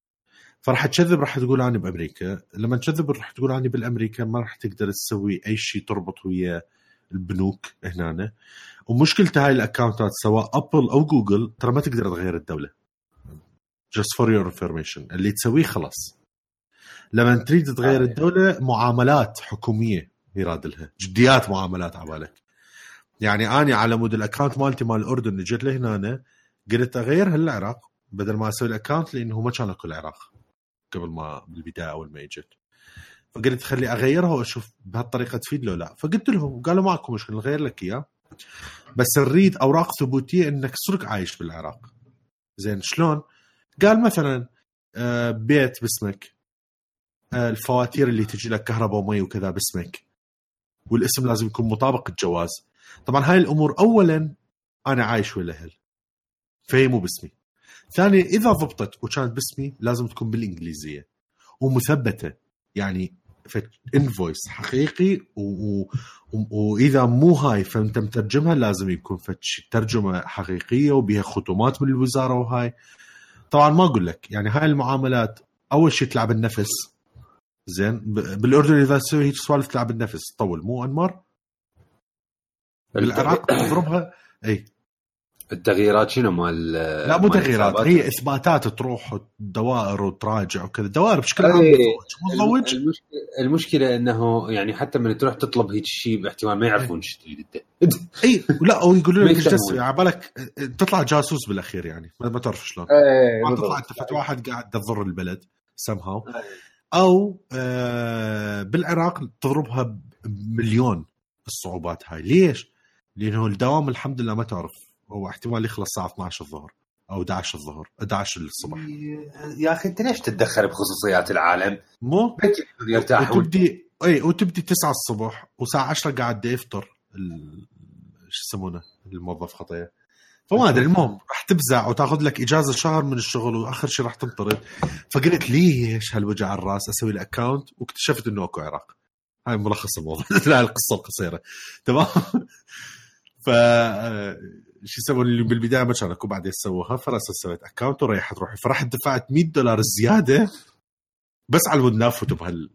فراح تكذب راح تقول اني بأمريكا. لما تكذب راح تقول اني بالأمريكا ما راح تقدر تسوي أي شيء تربط ويا البنوك هنا ومشكلة هاي ال account ات سواء أبل أو جوجل ترى ما تقدر تغير الدولة. Just for your information. اللي تسويه خلاص. لما تريد تغير
آه.
الدولة معاملات حكومية يراد لها. جديات معاملات عبالك. يعني اني على مود ال account مالتي مال الأردن اللي جيت لهنا أنا قلت أغيرها للعراق بدل ما أسوي ال account لأنه ما كان أكو العراق قبل ما بالبدايه أول ما إجت. فقلت خلي أغيرها وأشوف بهالطريقة تفيد لو لا. فقلت لهم قالوا ماكو مشكلة نغير لك إياه. بس نريد أوراق ثبوتية إنك صدق عايش بالعراق. زين شلون؟ قال مثلا آه، بيت باسمك آه، الفواتير اللي تجي لك كهرباء ومي وكذا باسمك والاسم لازم يكون مطابق الجواز. طبعا هاي الأمور اولا أنا عايش ويا الاهل فهي مو باسمي. ثانيا إذا ضبطت وكانت باسمي لازم تكون بالإنجليزية. ومثبتة يعني invoice حقيقي و... و... وإذا مو هاي فانت مترجمها لازم يكون فد شي ترجمة حقيقية وبها ختمات من الوزارة وهاي. طبعا ما أقول لك يعني هاي المعاملات أول شيء تلعب النفس. زين بالأردن إذا تسوي هيك سوالف تلعب النفس. تطول مو أنمار؟ بالعراق تضربها إي.
التغييرات شنو مال
لا مو تغييرات؟ هي إثباتات تروح دوائر وتراجع وكذا دوائر بشكل عام. متضوج متضوج
المشكلة المشكلة إنه يعني حتى من تروح تطلب هيك شيء باحتمال ما يعرفون شو تريد أنت
إي لا ويقولوا
ما
لك إيش على بالك تطلع جاسوس بالأخير يعني ما تعرف شلون
إيه
ما. تطلع أنت واحد قاعد تضر البلد somehow أو آه بالعراق تضربها بمليون الصعوبات هاي ليش؟ لأنه الدوام الحمد لله ما تعرف هو احتمال يخلص الساعة 12 الظهر أو 11 الظهر 11 الصبح.
يا أخي أنت ليش تتدخل بخصوصيات العالم؟
مو؟
بكي يرتاحون
وتبدي اي وتبدي 9 الصبح وساعة 10 قاعد يفطر ال- شو يسمونه؟ الموظف خطيه فما أدري المهم راح تبزع وتاخذ لك إجازة شهر من الشغل وآخر شيء راح تنطرد. فقلت ليش هالوجع الرأس؟ أسوي له اكونت واكتشفت إنه أكو عراق. هاي ملخص الموضوع لا القصة القصيرة. تمام؟ ف شو يسوون؟ اللي بالبداية ما اكو بعدين سووها فراسا سويت account وريحت روحي. فرحت دفعت 100 دولار زيادة بس على مود ما أفوت بهال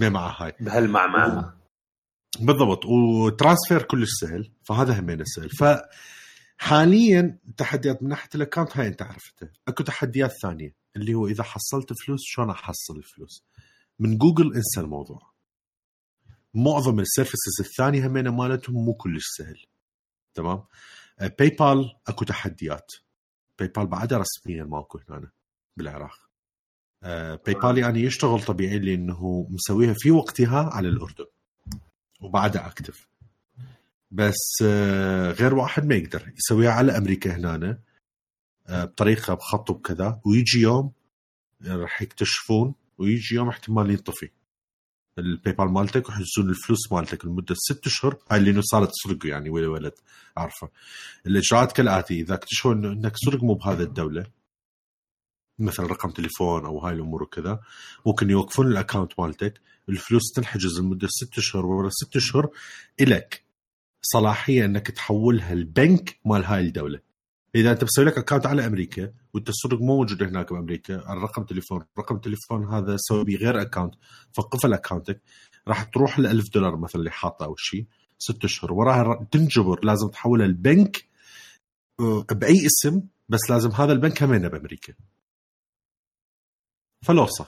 هاي.
بهالمعمعة.
بالضبط. و transfer كلش سهل فهذا همين سهل. فحاليا تحديات من ناحية ال account هاي أنت عرفتها أكو تحديات ثانية اللي هو إذا حصلت فلوس شلون أحصل الفلوس؟ من جوجل انسى الموضوع. معظم ال services الثانية همين مالتهم مو كلش سهل. تمام؟ PayPal اكو تحديات. PayPal بعدها رسميا ماكو هنا بالعراق. PayPal يعني يشتغل طبيعي لأنه مسويها في وقتها على الأردن وبعدها active بس آه، غير واحد ما يقدر يسويها على أمريكا هنا آه، بطريقة بخط وكذا ويجي يوم راح يكتشفون ويجي يوم احتمال ينطفي. ال PayPal مالتك ويحجزون الفلوس مالتك لمدة ست اشهر هاي اللي إنه صارت تسرق يعني ولا ولد عارفه الاجراءات كالآتي إذا اكتشفوا إنه إنك صدق مو بهذا الدولة مثلا رقم تليفون أو هاي الأمور وكذا ممكن يوقفون ال account مالتك. الفلوس تنحجز لمدة ست اشهر ورا ست اشهر الك صلاحية إنك تحولها البنك مال هاي الدولة. إذا أنت مسوي لك account على أمريكا وانت السرق مو موجود هناك بأمريكا. على رقم تليفون رقم التليفون هذا سوي بيه غير account فقفل account ك راح تروح ل 1000 دولار مثلا اللي حاطه أو شيء ست أشهر. وراها تنجبر. لازم تحولها البنك آه، بأي اسم بس لازم هذا البنك همينه بأمريكا. فهوسة.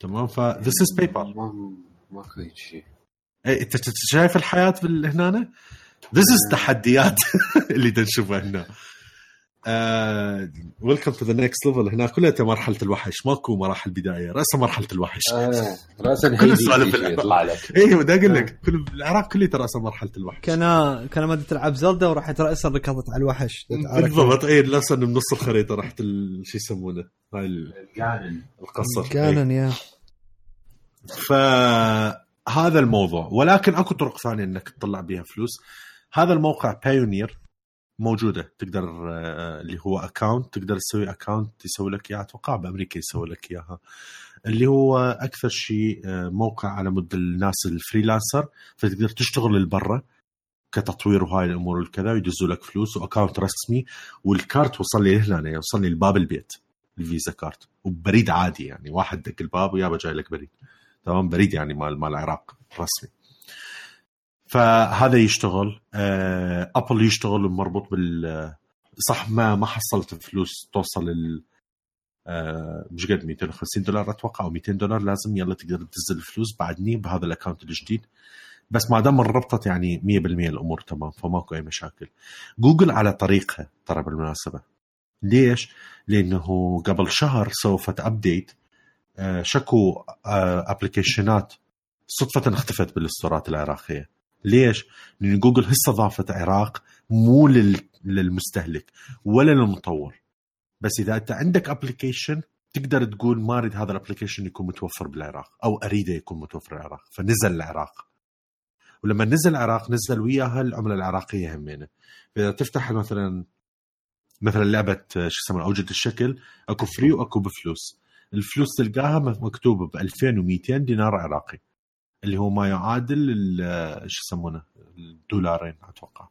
تمام؟ ف this is PayPal.
ما ماكو هيك شيء
إنت شايف الحياة هنا؟ This is تحديات اللي تنشوفها هنا. Welcome to the next level هنا كلها مرحلة الوحش. ماكو مراحل بداية. راسا مرحلة الوحش.
آه، راسا
كل السوالف.
يطلع لك.
اي بدي أقول لك. كل العراق كله ترى راسا مرحلة الوحش.
كان كان ما تلعب Zelda وراحت راسا ركضت على الوحش.
بالضبط. اي لسه من نص الخريطة رحت ال- شو يسمونه؟ هاي القصر. إيه.
كان يا
فهذا الموضوع. ولكن أكو طرق ثانية إنك تطلع بها فلوس. هذا الموقع Payoneer موجودة تقدر آه، اللي هو account تقدر تسوي account يسوي لك اياه أتوقع بأمريكا يسوي لك إياها. اللي هو أكثر شيء آه، موقع على مود الناس ال freelancer فتقدر تشتغل للبرا كتطوير وهاي الأمور والكذا ويدزوا لك فلوس و account رسمي والكارت وصل لي هنا يعني وصل لي لباب البيت ال Visa card. وبريد عادي يعني واحد دق الباب ويابا جاي لك بريد. تمام؟ بريد يعني مال مال العراق رسمي. فهذا يشتغل آه، Apple يشتغل مربوط بال صح ما ما حصلت فلوس توصل ال آه، مش قد 250 دولار أتوقع أو 200 دولار لازم يلا تقدر تنزل الفلوس بعدني بهذا ال account الجديد. بس ما دام انربطت يعني 100% الأمور تمام فماكو أي مشاكل. جوجل على طريقها ترى بالمناسبة. ليش؟ لأنه قبل شهر سوت update آه، شكو أبلكيشنات صدفة اختفت بالاستورات العراقية. ليش؟ لأن جوجل هسه ضافت عراق مو لل- للمستهلك ولا للمطور. بس إذا أنت عندك application تقدر تقول ما أريد هذا ال application يكون متوفر بالعراق أو أريده يكون متوفر بالعراق فنزل العراق. ولما نزل العراق نزل وياها العمله العراقية همينة. فاذا تفتح مثلا مثلا لعبة شو يسمونها اوجد الشكل أكو فري وأكو بفلوس. الفلوس تلقاها مكتوبة ب 2200 دينار عراقي. اللي هو ما يعادل شو يسمونه؟ الدولارين أتوقع.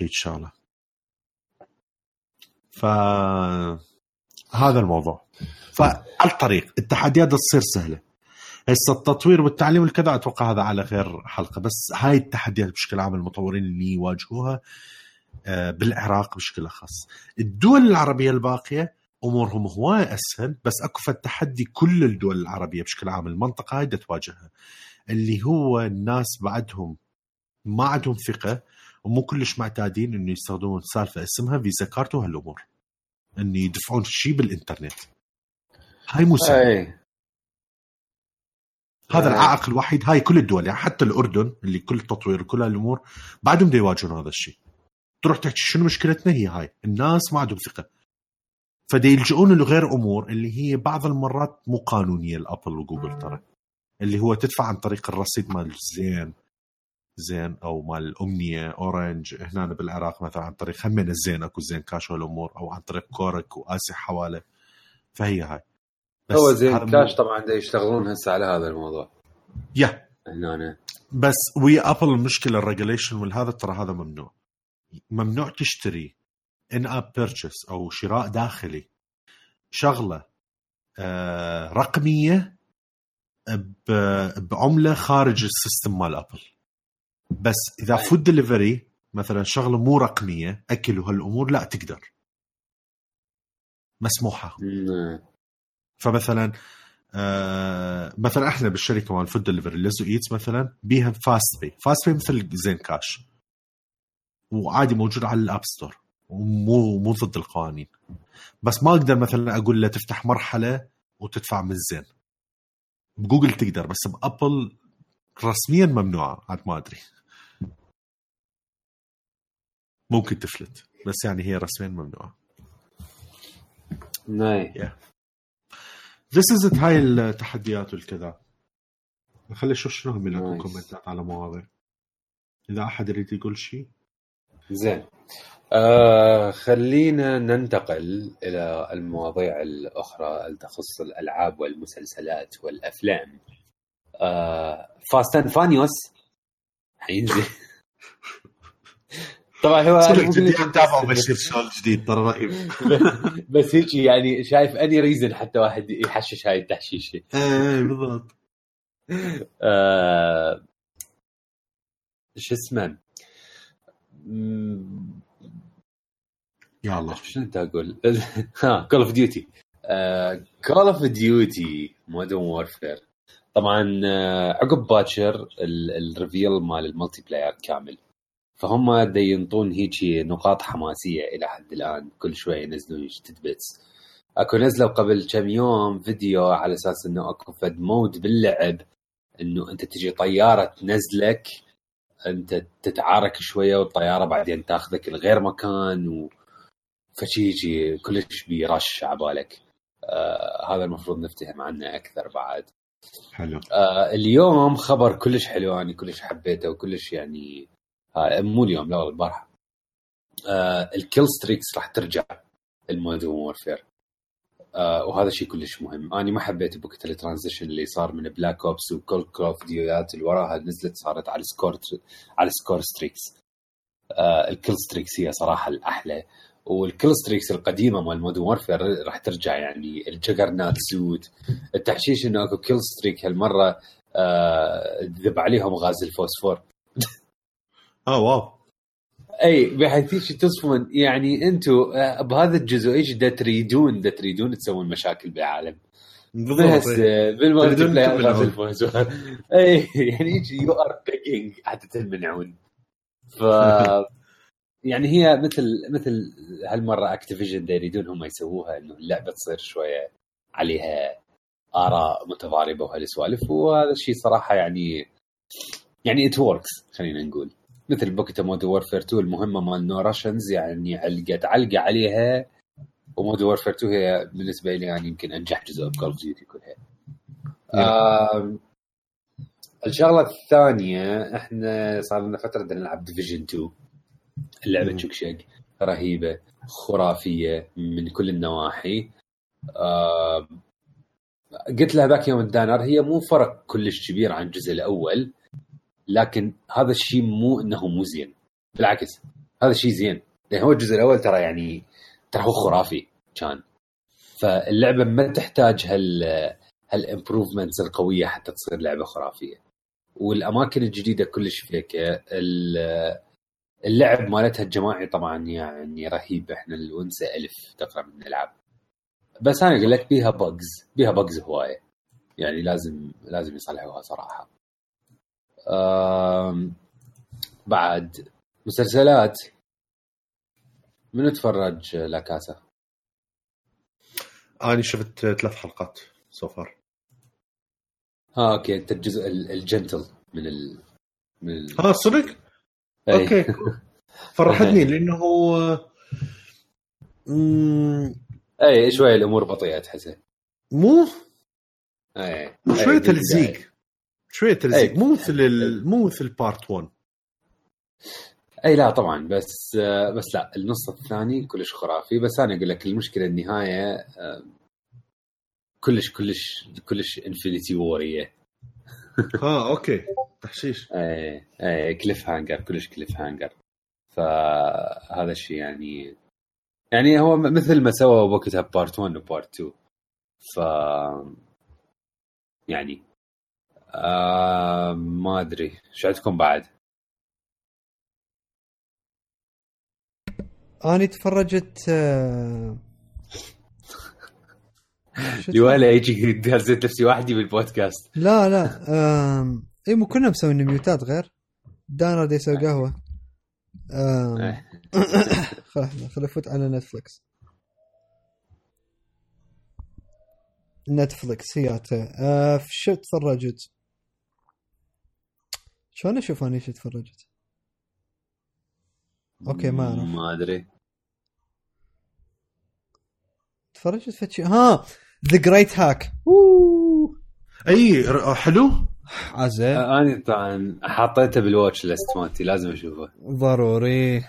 هيك شغله ف هذا الموضوع. فعلى الطريق. التحديات تصير سهلة. هسه التطوير والتعليم والكذا أتوقع هذا على غير حلقة. بس هاي التحديات بشكل عام المطورين اللي يواجهوها آه، بالعراق بشكل أخص. الدول العربية الباقية أمورهم هواي أسهل بس أكو تحدي كل الدول العربية بشكل عام المنطقة هاي تواجهها اللي هو الناس بعدهم ما عندهم ثقة ومو كلش معتادين إنه يستخدمون سالفة اسمها فيزا كارت وهالأمور انه يدفعون شيء بالإنترنت. هاي مو سهل. هذا العائق الوحيد هاي كل الدول يعني حتى الأردن اللي كل التطوير وكل هالأمور بعدهم يواجهون هذا الشيء تروح تحكي شنو مشكلتنا هي هاي؟ الناس ما عندهم ثقة. فدي يلجؤون لغير أمور اللي هي بعض المرات مو قانونية ال Apple و Google ترى. اللي هو تدفع عن طريق الرصيد مال زين زين أو مال الامنيه Orange هنا بالعراق مثلا عن طريق همين الزين أكو Zain Cash والامور أو عن طريق كورك وآسيا حواله فهي هاي.
بس هو Zain Cash طبعا يشتغلون هسه على هذا الموضوع.
yeah.
هنا
بس ويا Apple المشكلة ال regulation والهذا ترى هذا ممنوع. ممنوع تشتري. in-app purchase أو شراء داخلي. شغلة آه رقمية بعملة خارج ال system مال Apple بس إذا food delivery مثلا شغلة مو رقمية أكل وهالأمور لا تقدر. مسموحة. فمثلا آه مثلا إحنا بالشركة مال food delivery لزو eats مثلا بيها fast pay fast pay مثل زين كاش. وعادي موجود على ال app store ومو مو ضد القوانين. بس ما أقدر مثلا أقول له تفتح مرحلة وتدفع من الزين. بجوجل تقدر بس بأبل رسميا ممنوعه عاد ما أدري. ممكن تفلت بس يعني هي رسميا ممنوعه
ناي.
yeah. this is it. هاي التحديات والكذا. خلي أشوف شنو هم لكم comment ات على مواضيع. إذا أحد يريد يقول شيء.
زين. آه خلينا ننتقل إلى المواضيع الأخرى اللي تخص الألعاب والمسلسلات والأفلام. آه Fast and Furious حينزل طبعا هو
بشي جديد ترى رهيب.
بس هيك يعني شايف any reason حتى واحد يحشش هاي التحشيشة.
إيه بالضبط.
آه شو اسمه؟
يا الله.
شو انت أقول؟ ها Call of Duty Call of Duty Modern Warfare طبعا آه، عقب باكر ال reveal مال ال multiplayer كامل. فهم ينطون هيك نقاط حماسية إلى حد الآن. كل شوي ينزلون tidbits أكو نزلوا قبل كم يوم فيديو على أساس إنه أكو فد mode باللعب. إنه أنت تجي طيارة تنزلك. أنت تتعارك شوية والطيارة بعدين تاخذك لغير مكان و فشي كلش يطرش على بالك آه هذا المفروض نفتهم عنه أكثر بعد.
حلو.
آه اليوم خبر كلش حلو أنا كلش حبيته وكلش يعني آه مو اليوم لا البارحة. آه ال kill streaks راح ترجع ال Modern Warfare. آه وهذا شيء كلش مهم. أنا ما حبيت بوقت ال transition اللي صار من Black Ops وكل Call of Duty ات اللي وراها نزلت صارت على score على score streaks آه ال kill streaks هي صراحة الأحلى. وال kill streaks القديمة مال Modern Warfare راح ترجع يعني. ال juggernaut سوت التحشيش إنه أكو kill streak هالمرة آه ذب عليهم غاز الفوسفور.
آه واو.
أي بحيث تصفون يعني أنتم آه، بهذا الجزء إيش دا تريدون؟ دا تريدون تسوون مشاكل بالعالم. بس بال multi غاز الفوسفور أي يعني you are banging حتى تمنعون ف يعني هي مثل مثل هالمرة Activision يريدون هم يسووها إنه اللعبة تصير شوية عليها آراء متضاربة وهالسوالف وهذا الشيء صراحة يعني يعني it works خلينا نقول. مثل بوكتها Modern Warfare 2 المهمة مال No Russian يعني علقت علقة عليها. و Modern Warfare 2 هي بالنسبة لي يعني يمكن أنجح جزء ب Call of Duty كلها. آه الشغلة الثانية إحنا صار لنا فترة نلعب ديفيجن 2 اللعبة تشكشك رهيبة خرافية من كل النواحي. آه قلت لها ذاك يوم الدانر هي مو فرق كلش كبير عن الجزء الأول. لكن هذا الشيء مو إنه مو زين. بالعكس هذا الشيء زين. لأن هو الجزء الأول ترى يعني ترى هو خرافي كان. فاللعبة ما تحتاج هال هال improvements القوية حتى تصير لعبة خرافية. والأماكن الجديدة كلش فيك اللعب مالتها الجماعي طبعا يعني رهيب. إحنا الونسة ألف تقريبا نلعب. بس أنا أقول لك بيها bugs بيها bugs هواية. يعني لازم لازم يصلحوها صراحة. بعد مسلسلات. من تفرج La
Casa؟ أنا شفت ثلاث حلقات so far
ها أوكي أنت الجزء ال gentle من ال
من ال... ها صدق؟ أوكي. فرحتني لأنه
اي شوي الأمور بطيئة تحسها
مو؟
اي
شوية تلزيق. شوية تلزيق مو مثل مو مثل part 1
اي لا طبعا بس بس لا النص الثاني كلش خرافي. بس أنا أقول لك المشكلة النهاية كلش كلش كلش Infinity War ايه
ها أوكي. تحشيش.
اي اي cliffhanger كلش cliffhanger فهذا الشيء يعني يعني هو مثل ما سوى وقتها part 1 و part 2 ف يعني آه ما أدري. شو عندكم بعد؟
اني تفرجت آه
ولا يجي دازت نفسي وحدي بالبودكاست.
لا لا. إي مو كنا مسوين mute ات غير. دانا يسوي قهوة. آم... خل افوت على Netflix Netflix هي آه شو تفرجت؟ شلون أشوف اني شو تفرجت أوكي ما أعرف.
ما أدري.
تفرجت فتشي ها The Great Hack
أي حلو؟
عزة
أنا طبعا حطيته بال watch list مالتي لازم أشوفه.
ضروري.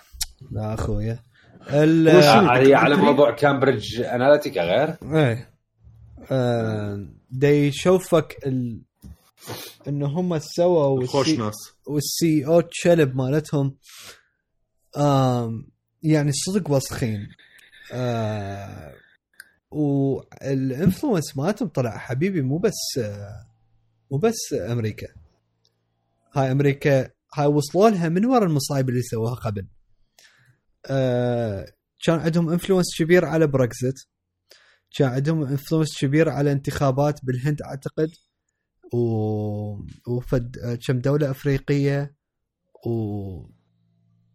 لا أخويا.
هي على موضوع Cambridge Analytica غير؟
إيه. آه دي يشوفك ال... إنه هم سووا
خوش ناس
والسي أو تشلب مالتهم آم يعني صدق وسخين. آه والانفلونس مالتهم طلع حبيبي مو بس مو بس أمريكا. هاي أمريكا هاي وصلوا لها من وراء المصايب اللي سووها قبل. آه كان عندهم انفلونس كبير على بريكزت كان عندهم influence كبير على انتخابات بالهند أعتقد. وفد كم دولة أفريقية و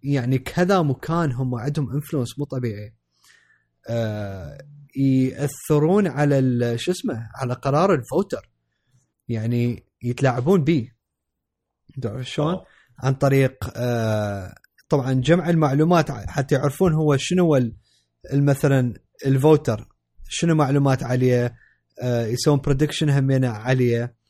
يعني كذا مكان هم عندهم influence مو طبيعي. آه يأثرون على شو اسمه؟ على قرار ال voter. يعني يتلاعبون به شلون؟ عن طريق آه طبعا جمع المعلومات حتى يعرفون هو شنو مثلا ال voter. شنو معلومات عليه؟ آه يسوون prediction همينه عاليه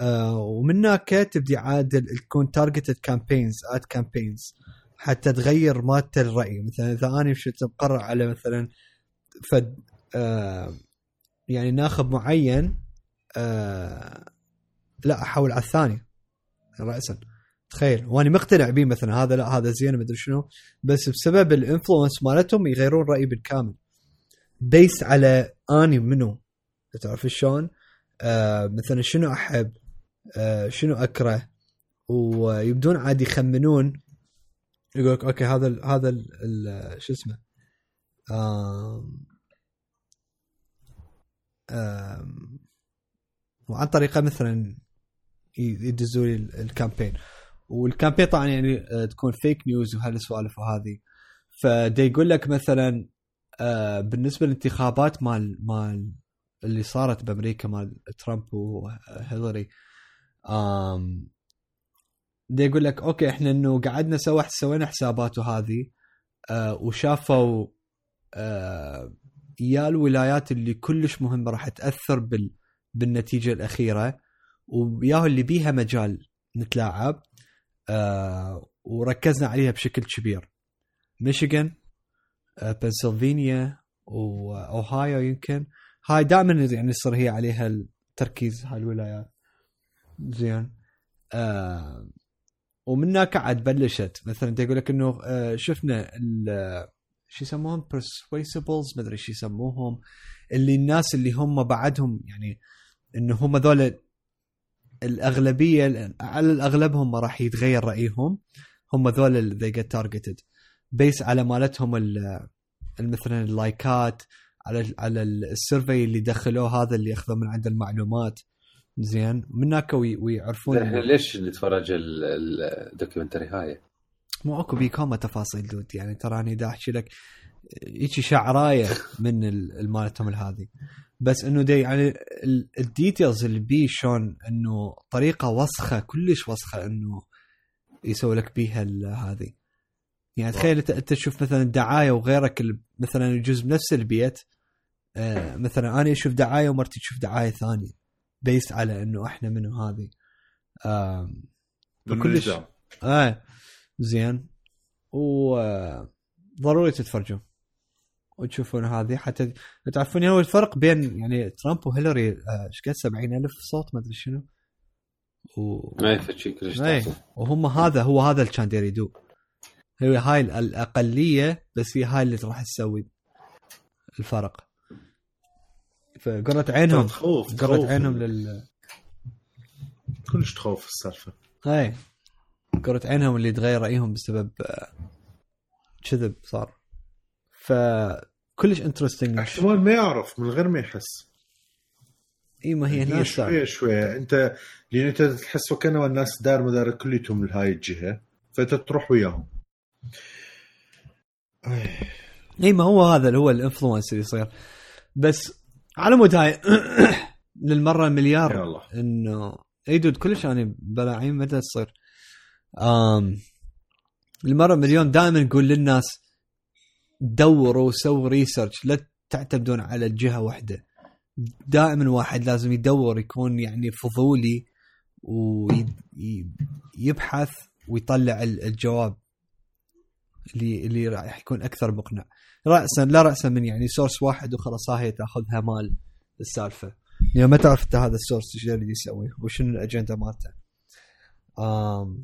ومن هناك تبدي عاد تكون targeted campaigns ad campaigns حتى تغير مادة الرأي. مثلا إذا أنا مشيت مقرر على مثلا فد آه يعني ناخب معين آه لا أحول على الثاني راسا. تخيل وأنا مقتنع به مثلا هذا لا هذا زين مدري شنو. بس بسبب ال influence مالتهم يغيرون رأيي بالكامل. based على أني منو. تعرف شلون؟ آه مثلا شنو أحب؟ شنو أكره؟ ويبدون عاد يخمنون يقول لك okay هذا ال هذا شو اسمه؟ آه وعن طريقة مثلا يدزوا لي ال campaign. وال campaign طبعا يعني آه، تكون fake news وهالسوالف وهذه. فدا يقول لك مثلا آه، بالنسبة للانتخابات مال مال اللي صارت بأمريكا مال ترامب وهيلاري آم دا يقول لك okay إحنا إنه قعدنا سوا سوينا حسابات وهذه آه وشافوا آه يا الولايات اللي كلش مهمه راح تأثر بال بالنتيجة الأخيرة وياهو اللي بيها مجال نتلاعب آه وركزنا عليها بشكل كبير. ميشيغان آه، بنسلفانيا واوهايو يمكن. هاي دائما يعني يصير هي عليها التركيز هاي الولايات. زين. آه ومن هناك عاد بلشت. مثلا تقول لك إنه آه شفنا ال- شو يسموهم؟ Persuasibles ما أدري شو يسموهم. اللي الناس اللي هم بعدهم يعني انه هم ذول الأغلبية على الأغلب هم راح يتغير رأيهم. هم ذول اللي they get targeted. based على مالتهم ال- مثلا اللايكات على على ال survey اللي دخلوه هذا اللي ياخذوا من عند المعلومات. زين. من هناك وي- ويعرفون
إحنا ليش نتفرج ال- ال- ال documentary هاي؟
مو أكو بيكوما تفاصيل dude. يعني تراني دا أحكي لك هيجي شعراية من ال- المالتهم هذه بس إنه دي يعني ال- ال details اللي بيه شلون إنه طريقة وسخة كلش وسخة إنه يسوي لك بيها هذه يعني تخيل انت تشوف مثلا دعاية وغيرك مثلا يجوز بنفس البيت. آه مثلا أنا أشوف دعاية ومرتي تشوف دعاية ثانية. based على إنه إحنا منو هذه فكلش-
بالنظام.
آه زين. وضروري تتفرجون وتشوفون هذه. حتى تعرفون هو الفرق بين يعني ترامب وهيلاري آه، إيش قد 70 ألف صوت؟ ما أدري شنو. و...
ما يفتشي كلش تحصل.
وهم هذا هو هذا اللي كان داير يدوب. هي هاي ال- الأقلية بس هي هاي اللي راح تسوي الفرق. فقرة عينهم
تخوف تخوف.
عينهم لل
كلش تخوف السالفة.
اي قرة عينهم اللي تغير رأيهم بسبب آه، كذب صار. فكلش interesting
احتمال ما يعرف من غير ما يحس.
إي ما هي
هي
هنا
شوية شوية. أنت لأن أنت تحس وكانه الناس دار مدار كليتهم لهاي الجهة فأنت تروح وياهم.
إي ما هو هذا اللي هو ال influence اللي يصير. بس على مود هاي للمره
يا
المليار إنه إي dude كلش أنا بلاعين متى تصير. آم المره مليون. دائما نقول للناس دوروا وسووا research لا تعتمدون على جهة واحدة. دائما واحد لازم يدور يكون يعني فضولي ويبحث ويطلع ال- الجواب اللي اللي راح يكون أكثر مقنع. راسا لا راسا من يعني source واحد وخلاص هاي تأخذها مال السالفة. يعني ما تعرف أنت هذا ال source إيش اللي يسوي وشنو الاجنده مالته. آم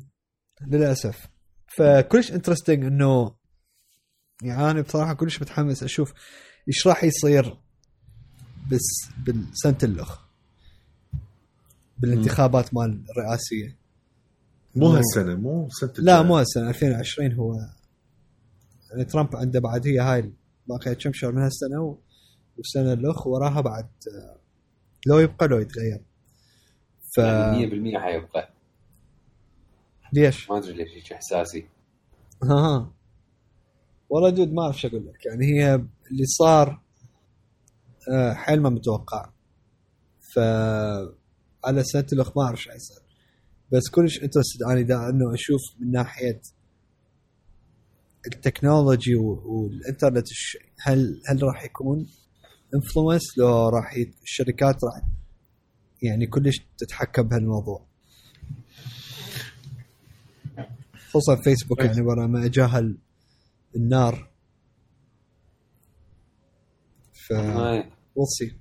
للأسف. فكلش interesting إنه يعني أنا بصراحة كلش متحمس أشوف إيش راح يصير بس بالسنة الأخ. بالانتخابات مال الرئاسية.
مو هالسنة مو سنه
لا. مو هالسنة 2020 هو يعني ترامب عنده بعد هي هاي باقي كم شهر من هالسنه والسنة الأخ وراها بعد آه، لو يبقى لو يتغير. ف
يعني 100% حيبقى.
ليش؟
ما أدري ليش هيك إحساسي.
ها ها. والله دود ما أعرف شو أقول لك. يعني هي اللي صار آه، حيل ما متوقع. ف على سنة الأخ ما أعرف شو حيصير. بس كلش interested اني دا أنه أشوف من ناحية ال technology والإنترنت الش- هل هل راح يكون influence لو راح. الشركات راح يعني كلش تتحكم بهالموضوع؟ خصوصا فيسبوك يعني ورا ما اجاها ال- النار. ف see.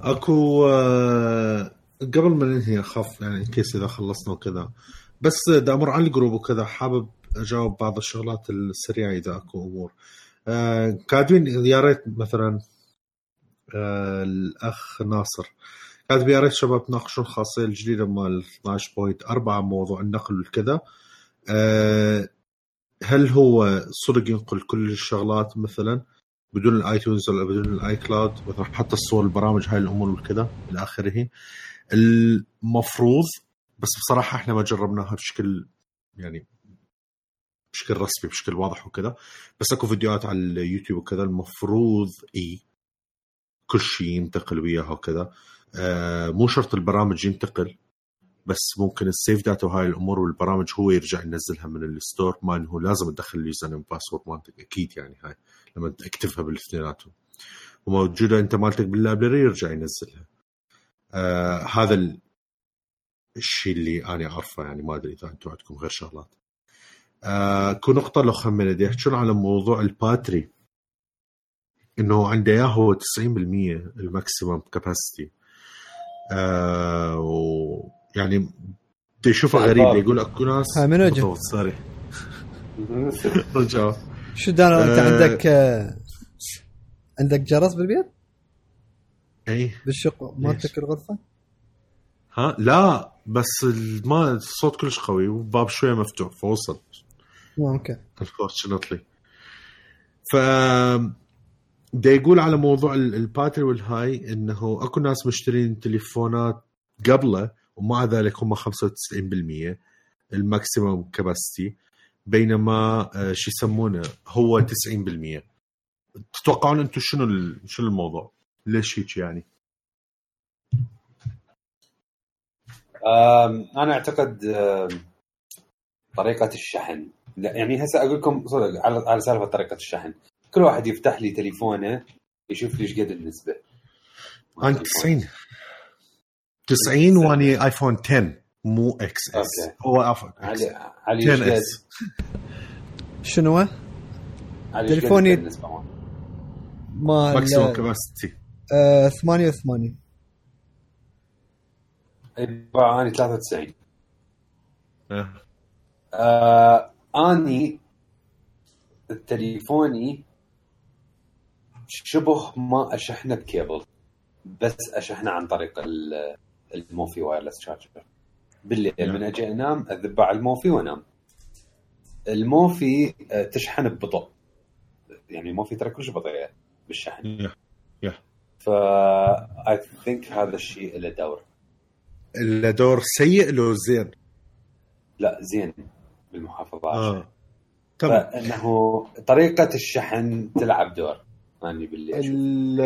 أكو آه، قبل ما ننهي أخاف يعني case إذا خلصنا وكذا. بس دا أمر على ال group وكذا حابب أجاوب بعض الشغلات السريعة إذا أكو أمور. آه، كاتبين يا ريت مثلا آه، الأخ ناصر. كاتب يا ريت شباب تناقشون الخاصية الجديدة مال 12.4 موضوع النقل والكذا آه، هل هو صدق ينقل كل الشغلات مثلا بدون ال iTunes ولا بدون ال iCloud مثلا حتى الصور البرامج هاي الأمور والكذا إلى آخره. المفروض بس بصراحة إحنا ما جربناها بشكل يعني بشكل رسمي بشكل واضح وكذا. بس أكو فيديوهات على اليوتيوب وكذا المفروض إي كل شيء ينتقل وياها وكذا. آه مو شرط البرامج ينتقل بس ممكن ال save data وهاي الأمور والبرامج هو يرجع ينزلها من ال store. ما انه لازم تدخل ال username password مالتك أكيد يعني هاي لما تكتبها بالاثنيناتهم وموجودة أنت مالتك بال library يرجع ينزلها. آه هذا الشيء اللي أنا أعرفه يعني ما أدري إذا أنتم عندكم غير شغلات. آه أكو نقطة لو خمنا دي يحكون على موضوع ال battery. إنه عنده اياه هو 90% ال maximum capacity آه ويعني تشوفه غريب يقول أكو ناس
ها، من وجه؟
بالضبط، سوري رجعوا
شو دانا أنت
آه.
عندك آه، عندك جرس بالبيت؟
اي
بالشق مالتك الغرفه
ها؟ لا بس ما الصوت كلش قوي والباب شوية مفتوح فوصل.
آه، okay.
Unfortunately. ف دا يقول على موضوع ال- ال battery والهاي إنه أكو ناس مشترين تليفونات قبله ومع ذلك هم 95% ال maximum capacity بينما آه، شو يسمونه هو 90% تتوقعون أنتم شنو شنو الموضوع؟ ليش هيك يعني؟
أنا أعتقد طريقة الشحن. لا يعني هسه أقول لكم صدق على على سالفة طريقة الشحن. كل واحد يفتح لي تليفونه يشوف لي إيش قد النسبة.
أنا 90 90 وأني آيفون 10 مو XS.
Okay.
هو عفوا
علي علي
10
إيش قد؟
S
شنو تليفوني-؟
مال
maximum capacity
آه 88
اني 93
آه.
آه أني تليفوني شبه ما أشحنه بكيبل بس أشحنه عن طريق ال- ال Mophie wireless charger بالليل
نعم.
من أجي أنام اذب على ال Mophie وأنام ال Mophie آه، تشحن ببطء يعني ال Mophie ترى كلش بطيئه بالشحن
yeah. يا.
ف اي ثينك هذا الشيء له دور
الدور سيء لو زين
لا زين بالمحافظات
آه تمام
فإنه طريقة الشحن تلعب دور اني.
ال-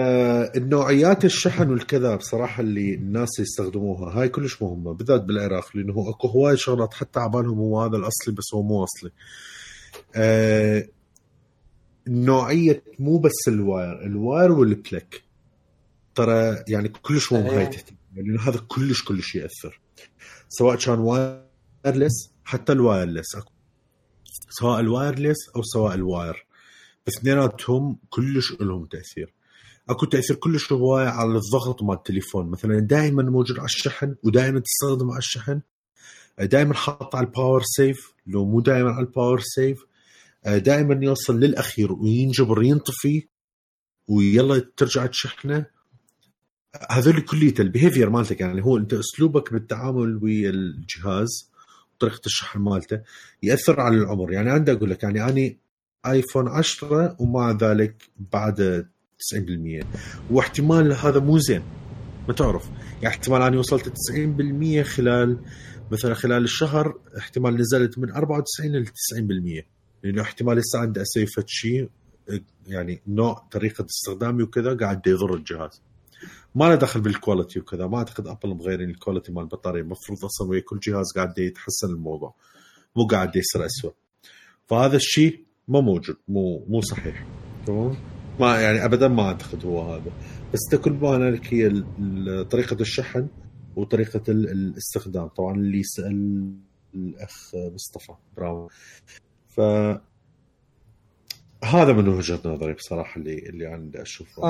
النوعيات الشحن والكذا بصراحه اللي الناس يستخدموها هاي كلش مهمة بالذات بالعراق لأنه أكو هواي شغلات حتى عبالهم هو هذا الأصلي بس هو مو أصلي. آه نوعيه مو بس ال wire، ال wire وال plug ترى يعني كلش مهم هاي
إيه.
تهتم لأنه هذا كلش كلش يأثر. سواء كان wireless حتى ال wireless. سواء ال wireless أو سواء ال wire. اثنيناتهم كلش لهم تأثير. أكو تأثير كلش هواي على الضغط مال التليفون. مثلا دائما موجود على الشحن ودائما تستخدم على الشحن. دائما حاط على ال power save لو مو دائما على ال power save دائما يوصل للأخير وينجبر ينطفي ويلا ترجع تشحنه. هذول كليته ال behavior مالتك يعني هو أنت أسلوبك بالتعامل ويا الجهاز طريقه الشحن مالته يأثر على العمر. يعني عندي أقول لك يعني اني iPhone 10 ومع ذلك بعد 90% واحتمال هذا مو زين ما تعرف. يعني احتمال اني وصلت 90% خلال مثلا خلال الشهر احتمال نزلت من 94 ل 90% لأنه احتمال هسه عندي أسوي فد شيء يعني نوع طريقة استخدامي وكذا قاعد يضر الجهاز. ما له دخل بال quality وكذا. ما أعتقد Apple مغيرين ال quality مال البطارية. المفروض أصلا ويا كل جهاز قاعد يتحسن الموضوع. مو قاعد يصير اسوء فهذا الشيء ما موجود. مو مو صحيح. تمام؟ ما يعني ابدا ما أعتقد هو هذا. بس ما هنالك هي طريقة الشحن وطريقة ال- الاستخدام. طبعا اللي سال الأخ مصطفى براو ف هذا من وجهة نظري بصراحة اللي اللي عندي
أشوفه.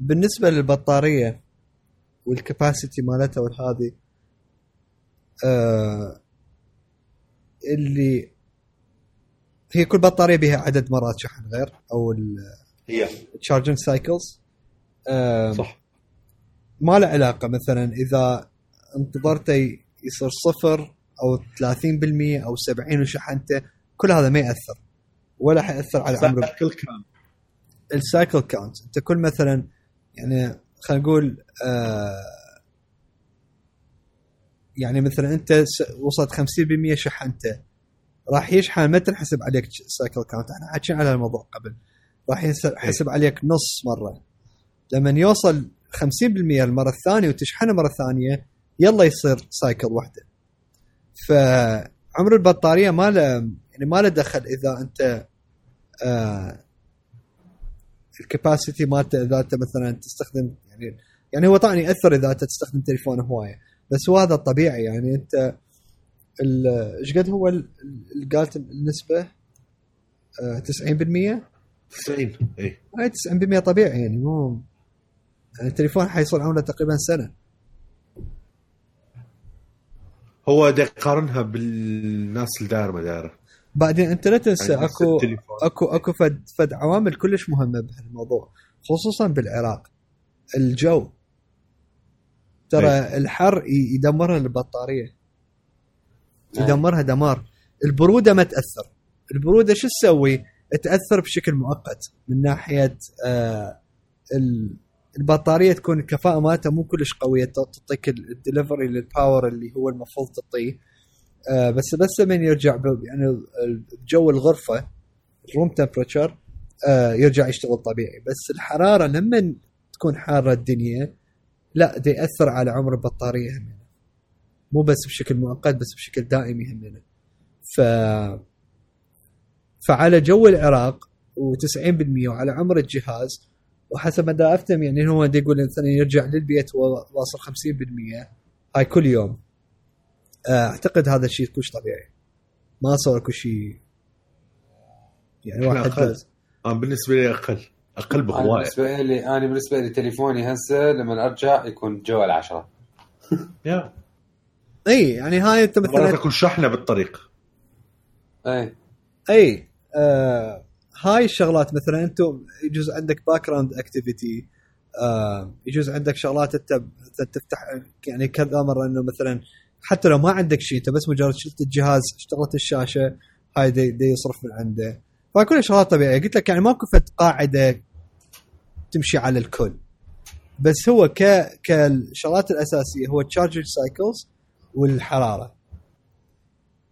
بالنسبة للبطارية والكباسيتي مالتها والهذه آه اللي هي كل بطارية بها عدد مرات شحن غير أو
هي.
ال charging cycles
صح.
ما له علاقة مثلا إذا انتظرته يصير صفر أو 30% أو 70 وشحنته كل هذا ما يأثر ولا حيأثر على عمر
كل كان.
ال cycle count أنت كل مثلا يعني خلينا نقول آه يعني مثلا أنت وصلت 50% شحنته راح يشحن ما تنحسب عليك cycle count. إحنا حاكيين على الموضوع قبل. راح ينحسب عليك نص مرة. لما يوصل 50% المرة الثانية وتشحنه مرة ثانية يلا يصير cycle واحدة. فعمر البطارية ما له يعني ما له دخل إذا أنت آه ال capacity مالته إذا أنت مثلا تستخدم يعني يعني هو طبعا يأثر إذا أنت تستخدم تليفون هواية. بس هو هذا الطبيعي يعني أنت إيش قد هو ال- ال- قالت النسبة؟ آه، 90%
90 إي.
هاي 90% طبيعي يعني مو يعني التليفون حيصير عمره تقريبا سنة.
هو دا يقارنها بالناس اللي دايره ما دايره
بعدين انت لا تنسى
يعني
اكو. اكو أكو فد فد عوامل كلش مهمة بهالموضوع خصوصا بالعراق الجو ترى
إيه.
الحر يدمرها البطارية
إيه.
يدمرها دمار البرودة ما تأثر البرودة شو تسوي؟ تأثر بشكل مؤقت من ناحية آه ال- البطارية تكون الكفاءه مالتها مو كلش قوية تعطيك ال delivery لل power اللي هو المفروض تعطيه آه بس بس من يرجع يعني بجو الغرفة ال room temperature آه يرجع يشتغل طبيعي. بس الحرارة لما تكون حارة الدنيا لا ده يأثر على عمر البطارية هم مو بس بشكل مؤقت بس بشكل دائمي همنا. ف فعلى جو العراق و90% وعلى عمر الجهاز وحسب ما أفتهم يعني هو يقول مثلا يرجع للبيت واصل 50% هاي كل يوم. أعتقد هذا الشيء كلش طبيعي. ما صار اكو شيء. يعني واحد
أقل. أنا بالنسبة لي أقل. أقل
أنا
بهواية.
بالنسبة لي أنا بالنسبة لي تليفوني هسه لما أرجع يكون جو العشرة.
Yeah.
إي يعني هاي أنت
مرات
مثلا
أكون شحنة بالطريق.
إي.
إي آه هاي الشغلات مثلا أنتم يجوز عندك background activity آه يجوز عندك شغلات أنت تفتح يعني كذا مرة إنه مثلا حتى لو ما عندك شيء انت بس مجرد شلت الجهاز اشتغلت الشاشة هاي دي, دي يصرف من عنده. فكل شغلات طبيعية. قلت لك يعني ماكو فد قاعدة تمشي على الكل. بس هو ك كالشغلات الأساسية هو ال charging cycles والحرارة.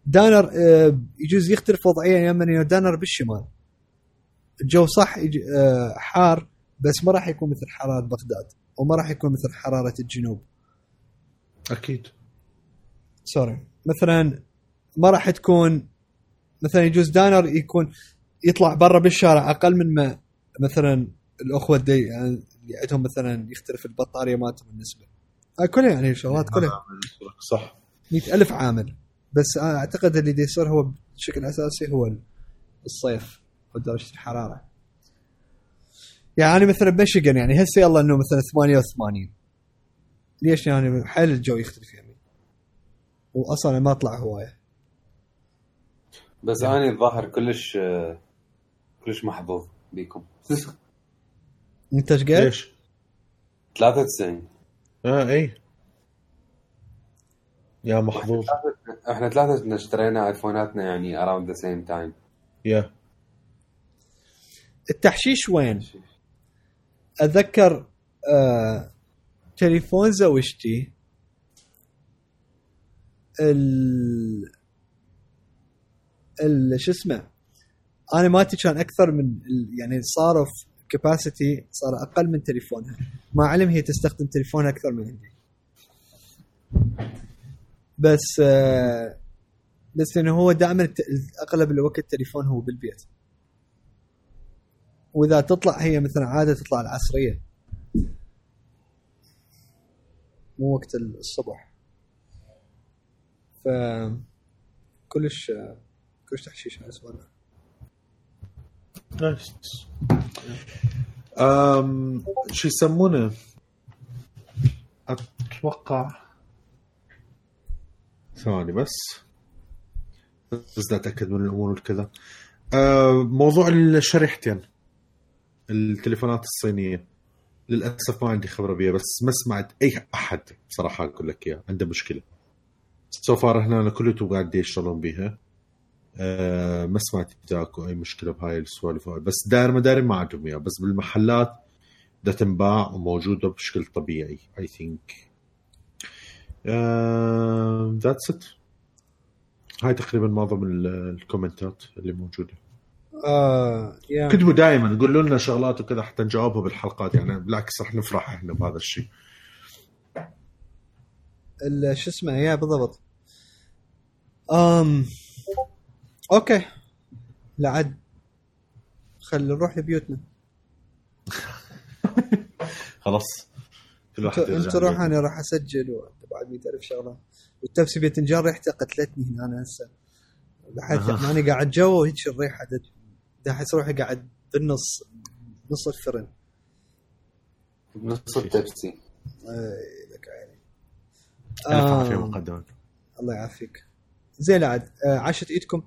دانر آه، يجوز يختلف وضعيا يا من دانر بالشمال. الجو صح آه، حار بس ما راح يكون مثل حرارة بغداد وما راح يكون مثل حرارة الجنوب.
أكيد.
سوري. مثلا ما راح تكون مثلا يجوز دانر يكون يطلع برا بالشارع أقل من ما مثلا الأخوة دي يعني اللي عندهم مثلا يختلف البطارية مالتهم النسبة هاي كلها يعني. شغلات كلها
صح.
مئة ألف عامل. بس أنا أعتقد اللي دي يصير هو بشكل أساسي هو الصيف ودرجة الحرارة. يعني مثلا بمشيغن يعني هسه يلا إنه مثلا 88 ليش يعني حيل الجو يختلف يعني؟ واصلا ما أطلع هواية.
بس أنا الظاهر كلش كلش محظوظ بيكم.
أنت إيش قد؟
ليش؟
93
آه إي. يا محظوظ.
إحنا ثلاثة اشترينا آيفوناتنا يعني around the same time.
يا.
التحشيش وين؟ أتذكر آه تليفون زوجتي ال ال شو اسمه؟ أنا مالتي كان أكثر من يعني صارف كاباسيتي صار أقل من تليفونها. مع علم هي تستخدم تليفونها أكثر من عندي. بس آه بس إنه هو دائما أغلب الوقت التليفون هو بالبيت. وإذا تطلع هي مثلا عادة تطلع العصرية. مو وقت الصبح. ف كلش كلش تحشيش على السوالف
نايس. أم شو يسمونه؟ أتوقع. ثواني بس. بس أتأكد من الأمور والكذا أه موضوع الشريحتين. التليفونات الصينية. للأسف ما عندي خبرة بيها بس ما سمعت أي أحد بصراحه أقول لك اياه عنده مشكلة. so far هنا كلهم قاعدين يشتغلون بيها. آه، ما سمعت اكو أي مشكلة بهاي السوالف. بس داير ما داير ما عندهم إياها. بس بالمحلات بدها تنباع وموجوده بشكل طبيعي I think that's it هاي تقريبا معظم ال- ال comments ات اللي موجودة.
آه يا
كتبوا دائما قولوا لنا شغلات وكذا حتى نجاوبها بالحلقات. يعني بالعكس رح نفرح إحنا بهذا الشيء.
ال- شو اسمه يا بالضبط. امم أوكي. لعد. خل نروح لبيوتنا.
خلاص. كل واحد
انت روح. أنا راح أسجل بعد 100000 شغلة. والتبسي باذنجان ريحته قتلتني هنا أنا هسه.
أها.
ماني قاعد جوا وهيك الريحة أحس روحي قاعد بالنص نص الفرن.
نص التبسي.
إي لك عيني
الف
آه.
مقدما
الله يعافيك. زين عاد آه، عاشت
إيدكم.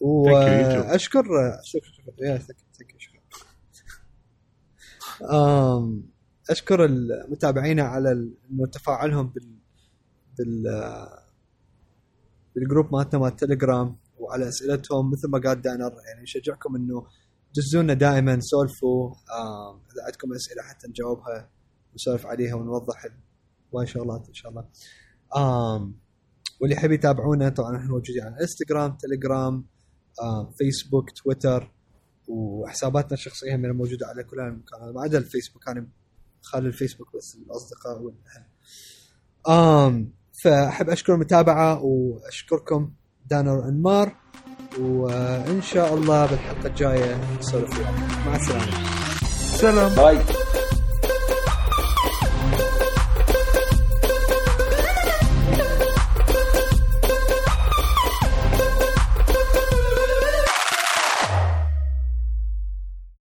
واشكر شكرا شكرا. شكرا. آم، أشكر المتابعين على إنه تفاعلهم بال بال آه، بالجروب مالتنا مال التليجرام وعلى أسئلتهم مثل ما قال دانر. يعني نشجعكم إنه دزونا دائما سولفوا إذا عندكم أسئلة حتى نجاوبها نسولف عليها ونوضح هواي شغلات إن شاء الله. آم واللي يحب يتابعونا طبعا إحنا موجودين على انستغرام تليجرام آم فيسبوك تويتر وحساباتنا الشخصية هم موجودة على كل المكان ما عدا الفيسبوك أنا خالي الفيسبوك بس الأصدقاء والاهل. آم فأحب أشكر المتابعة وأشكركم دانر انمار وإن شاء الله بالحلقة الجاية نسولف وياكم مع السلامة.
سلام
باي